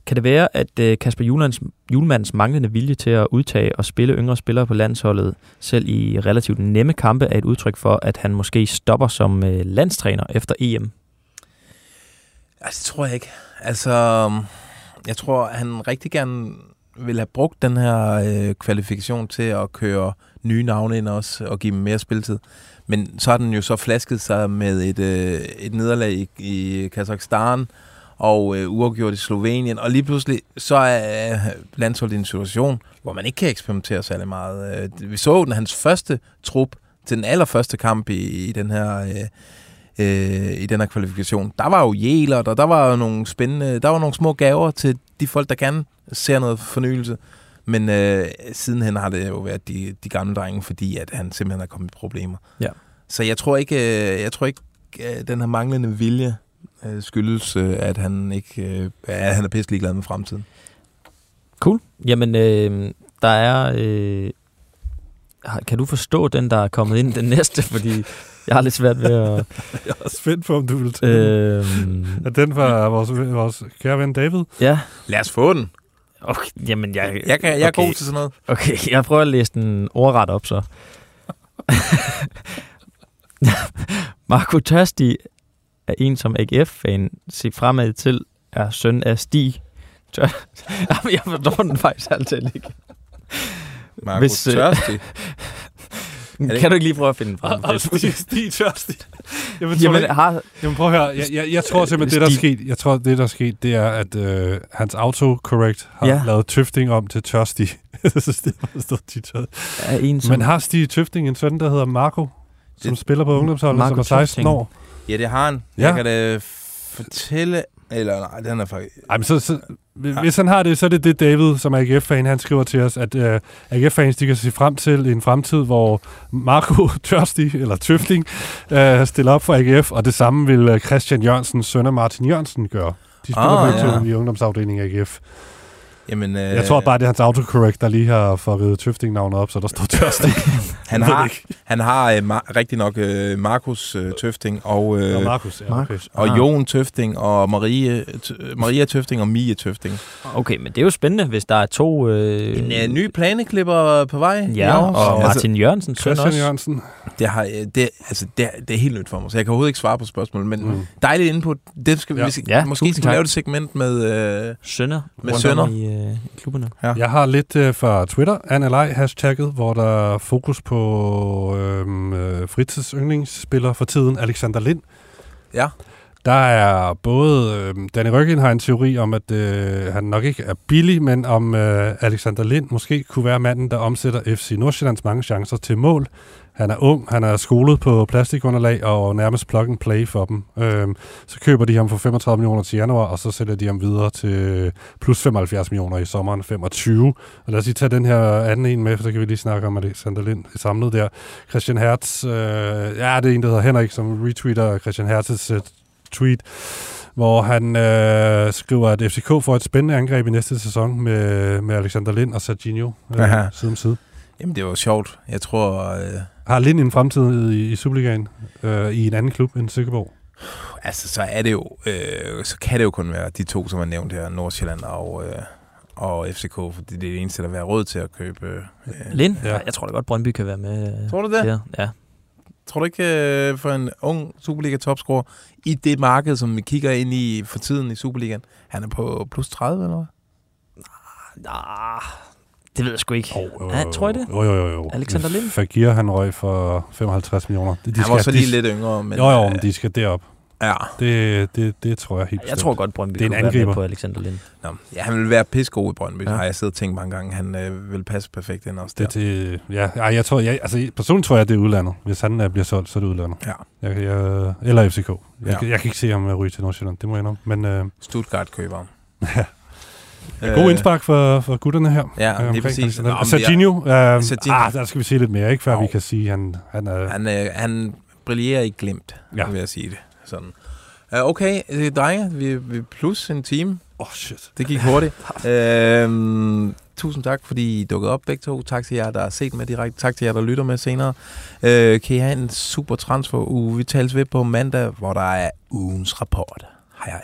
kan det være, at øh, Kasper Julemands, Julemands manglende vilje til at udtage og spille yngre spillere på landsholdet, selv i relativt nemme kampe, er et udtryk for, at han måske stopper som øh, landstræner efter EM? Altså, det tror jeg ikke. Altså, jeg tror, han rigtig gerne vil have brugt den her øh, kvalifikation til at køre nye navne ind også, og give dem mere spilletid. Men så har den jo så flasket sig med et, øh, et nederlag i, i Kazakhstan, og øh, uafgjort i Slovenien, og lige pludselig så er øh, landsholdet i en situation, hvor man ikke kan eksperimentere særlig meget. Øh, vi så den hans første trup til den allerførste kamp i, i den her... Øh, øh, i den her kvalifikation. Der var jo jæler, og der var jo nogle spændende, der var nogle små gaver til de folk, der gerne ser noget fornyelse. Men øh, sidenhen har det jo været de, de gamle drenge, fordi at han simpelthen er kommet i problemer. Ja. Så jeg tror ikke, øh, jeg tror ikke øh, den her manglende vilje øh, skyldes, øh, at han ikke øh, at han er pisse ligeglad med fremtiden. Cool. Jamen, øh, der er... Øh, kan du forstå den, der er kommet ind, den [laughs] næste? Fordi jeg har lidt svært ved at... [laughs] Jeg er spændt på, om du vil tage Øh, Er den fra vores, vores kære ven David? ja, Lad os få den. Okay, jamen jeg... Jeg, kan, jeg er okay. god til sådan noget. Okay, [laughs] jeg prøver at læse den ordret op så. [laughs] Marco Tørsti er en, som AGF-fan ser fremad til, er søn af Stig. Tør... [laughs] Jeg forstår den faktisk altid ikke. Marco Hvis, Hvis, Kan du ikke lige prøve at finde den frem? Og Stig, Stig Tørstig. Jamen, Jamen, Jamen, har, jamen, prøv at høre. Jeg, jeg, jeg tror simpelthen, det der er sket, jeg tror, det der er sket, det er, at øh, hans autocorrect har Ja. lavet Tøfting om til Tørstig. [laughs] jeg synes, det er stået Stig Tørstig. Men har Stig Tøfting en søn, der hedder Marco, som Det- spiller på ungdomsholdet, Marco som er 16 Tøfting. år? Ja, det har han. Ja. Jeg kan da fortælle... Eller nej, den er faktisk... Ej, men så, så, hvis han har det, så er det det David, som er AGF-fan, han skriver til os, at uh, AGF-fans, de kan se frem til en fremtid, hvor Marco [laughs] Tørstig, eller Tøfting, uh, stiller op for AGF, og det samme vil uh, Christian Jørgensen, søn Martin Jørgensen, gøre. De spiller Ah, begge ja. i ungdomsafdelingen af AGF. Jamen, øh, Jeg tror bare, det er hans autocorrect, der lige har fået Tøfting-navnet op, så der står tørstig. [laughs] han har, han har øh, mar- rigtig nok øh, Markus øh, Tøfting og, øh, Nå, Markus, ja, okay. og Ah. Jon Tøfting og Marie, t- Maria Tøfting og Mie Tøfting. Okay, men det er jo spændende, hvis der er to... Øh, En øh, ny planeklipper på vej. Ja, i år. og Martin Jørgensen, søn Christian også. Jørgensen. Det, har, øh, det, altså, det, er, det er helt nyt for mig, så jeg kan overhovedet ikke svare på spørgsmålet, men Mm. dejligt input. Det skal vi, Ja. vi skal, Ja, måske skal vi lave et segment med... Øh, Sønner Med om i, øh, i klubberne. Ja. Jeg har lidt øh, fra Twitter, Annalej hashtagget, hvor der er fokus på øhm, øh, fritidsyndlingsspiller for tiden, Alexander Lind. ja, Der er både, øh, Danny Røggen har en teori om, at øh, han nok ikke er billig, men om øh, Alexander Lind måske kunne være manden, der omsætter FC Nordsjællands mange chancer til mål. Han er ung, han er skolet på plastikunderlag og nærmest plug and play for dem. Øhm, så køber de ham for 35 millioner til januar, og så sælger de ham videre til plus 75 millioner i sommeren 25. Og lad os lige tage den her anden en med, for så kan vi lige snakke om Alexander Lind samlet der. Christian Hertz, øh, ja, det er en, der hedder Henrik, som retweeter Christian Hertz' øh, tweet, hvor han øh, skriver, at FCK får et spændende angreb i næste sæson med, med Alexander Lind og Serginho øh, Aha. side om side. jamen det var sjovt. Jeg tror... Øh, Har Lind en fremtid i, i Superligaen øh, i en anden klub end Silkeborg? altså, så er det jo... Øh, så kan det jo kun være de to, som er nævnt her, Nordsjælland og... Øh, og FCK, fordi det er det eneste, der vil være råd til at købe. Øh. Lind? Ja. Jeg tror da godt, Brøndby kan være med. øh, Tror du det? Ja. ja. Tror du ikke øh, for en ung Superliga-topscorer i det marked, som vi kigger ind i for tiden i Superligaen, han er på plus 30 eller hvad? Ah, det ved jeg sgu ikke. Oh, Ja, tror I det? Jo, jo, jo. jo. Alexander Lind? Fagir, han røg for 55 millioner. De, han var så lige de, lidt yngre, men... Jo, jo, øh, men de skal derop. Ja. Det, det, det tror jeg helt Jeg bestemt. tror godt, Brøndby Det er en kunne være angriber. med på Alexander Lind. Nå, ja, han vil være pissegod i Brøndby, ja. Ja. har jeg siddet og tænkt mange gange. Han øh, vil passe perfekt ind også Det der. er til, ja, ej, jeg tror, jeg, altså personligt tror jeg, det er udlandet. Hvis han uh, bliver solgt, så er det udlandet. Ja. Jeg, jeg, eller FCK. Jeg, Ja. ja. jeg kan ikke se ham ryge til Nordsjælland, det må jeg indrømme. Men uh, Stuttgart køber ham. God indspark for, for gutterne her. Ja, øh, lige omkring præcis. Nå, Serginho, uh, Serginho. Ah, der skal vi se lidt mere, ikke? Før Jo. vi kan sige, at han, han er... Han, øh, han brillerer i glimt, Ja. ja. vil jeg sige det. Sådan. Uh, okay, øh, drenge, vi, vi er plus en time. Åh, oh, shit. Det gik hurtigt. [laughs] øhm, tusind tak, fordi I dukkede op begge to. Tak til jer, der har set med direkte. Tak til jer, der lytter med senere. Øh, kan I have en super transfer uge. Vi tales ved på mandag, hvor der er ugens rapport. Hej hej.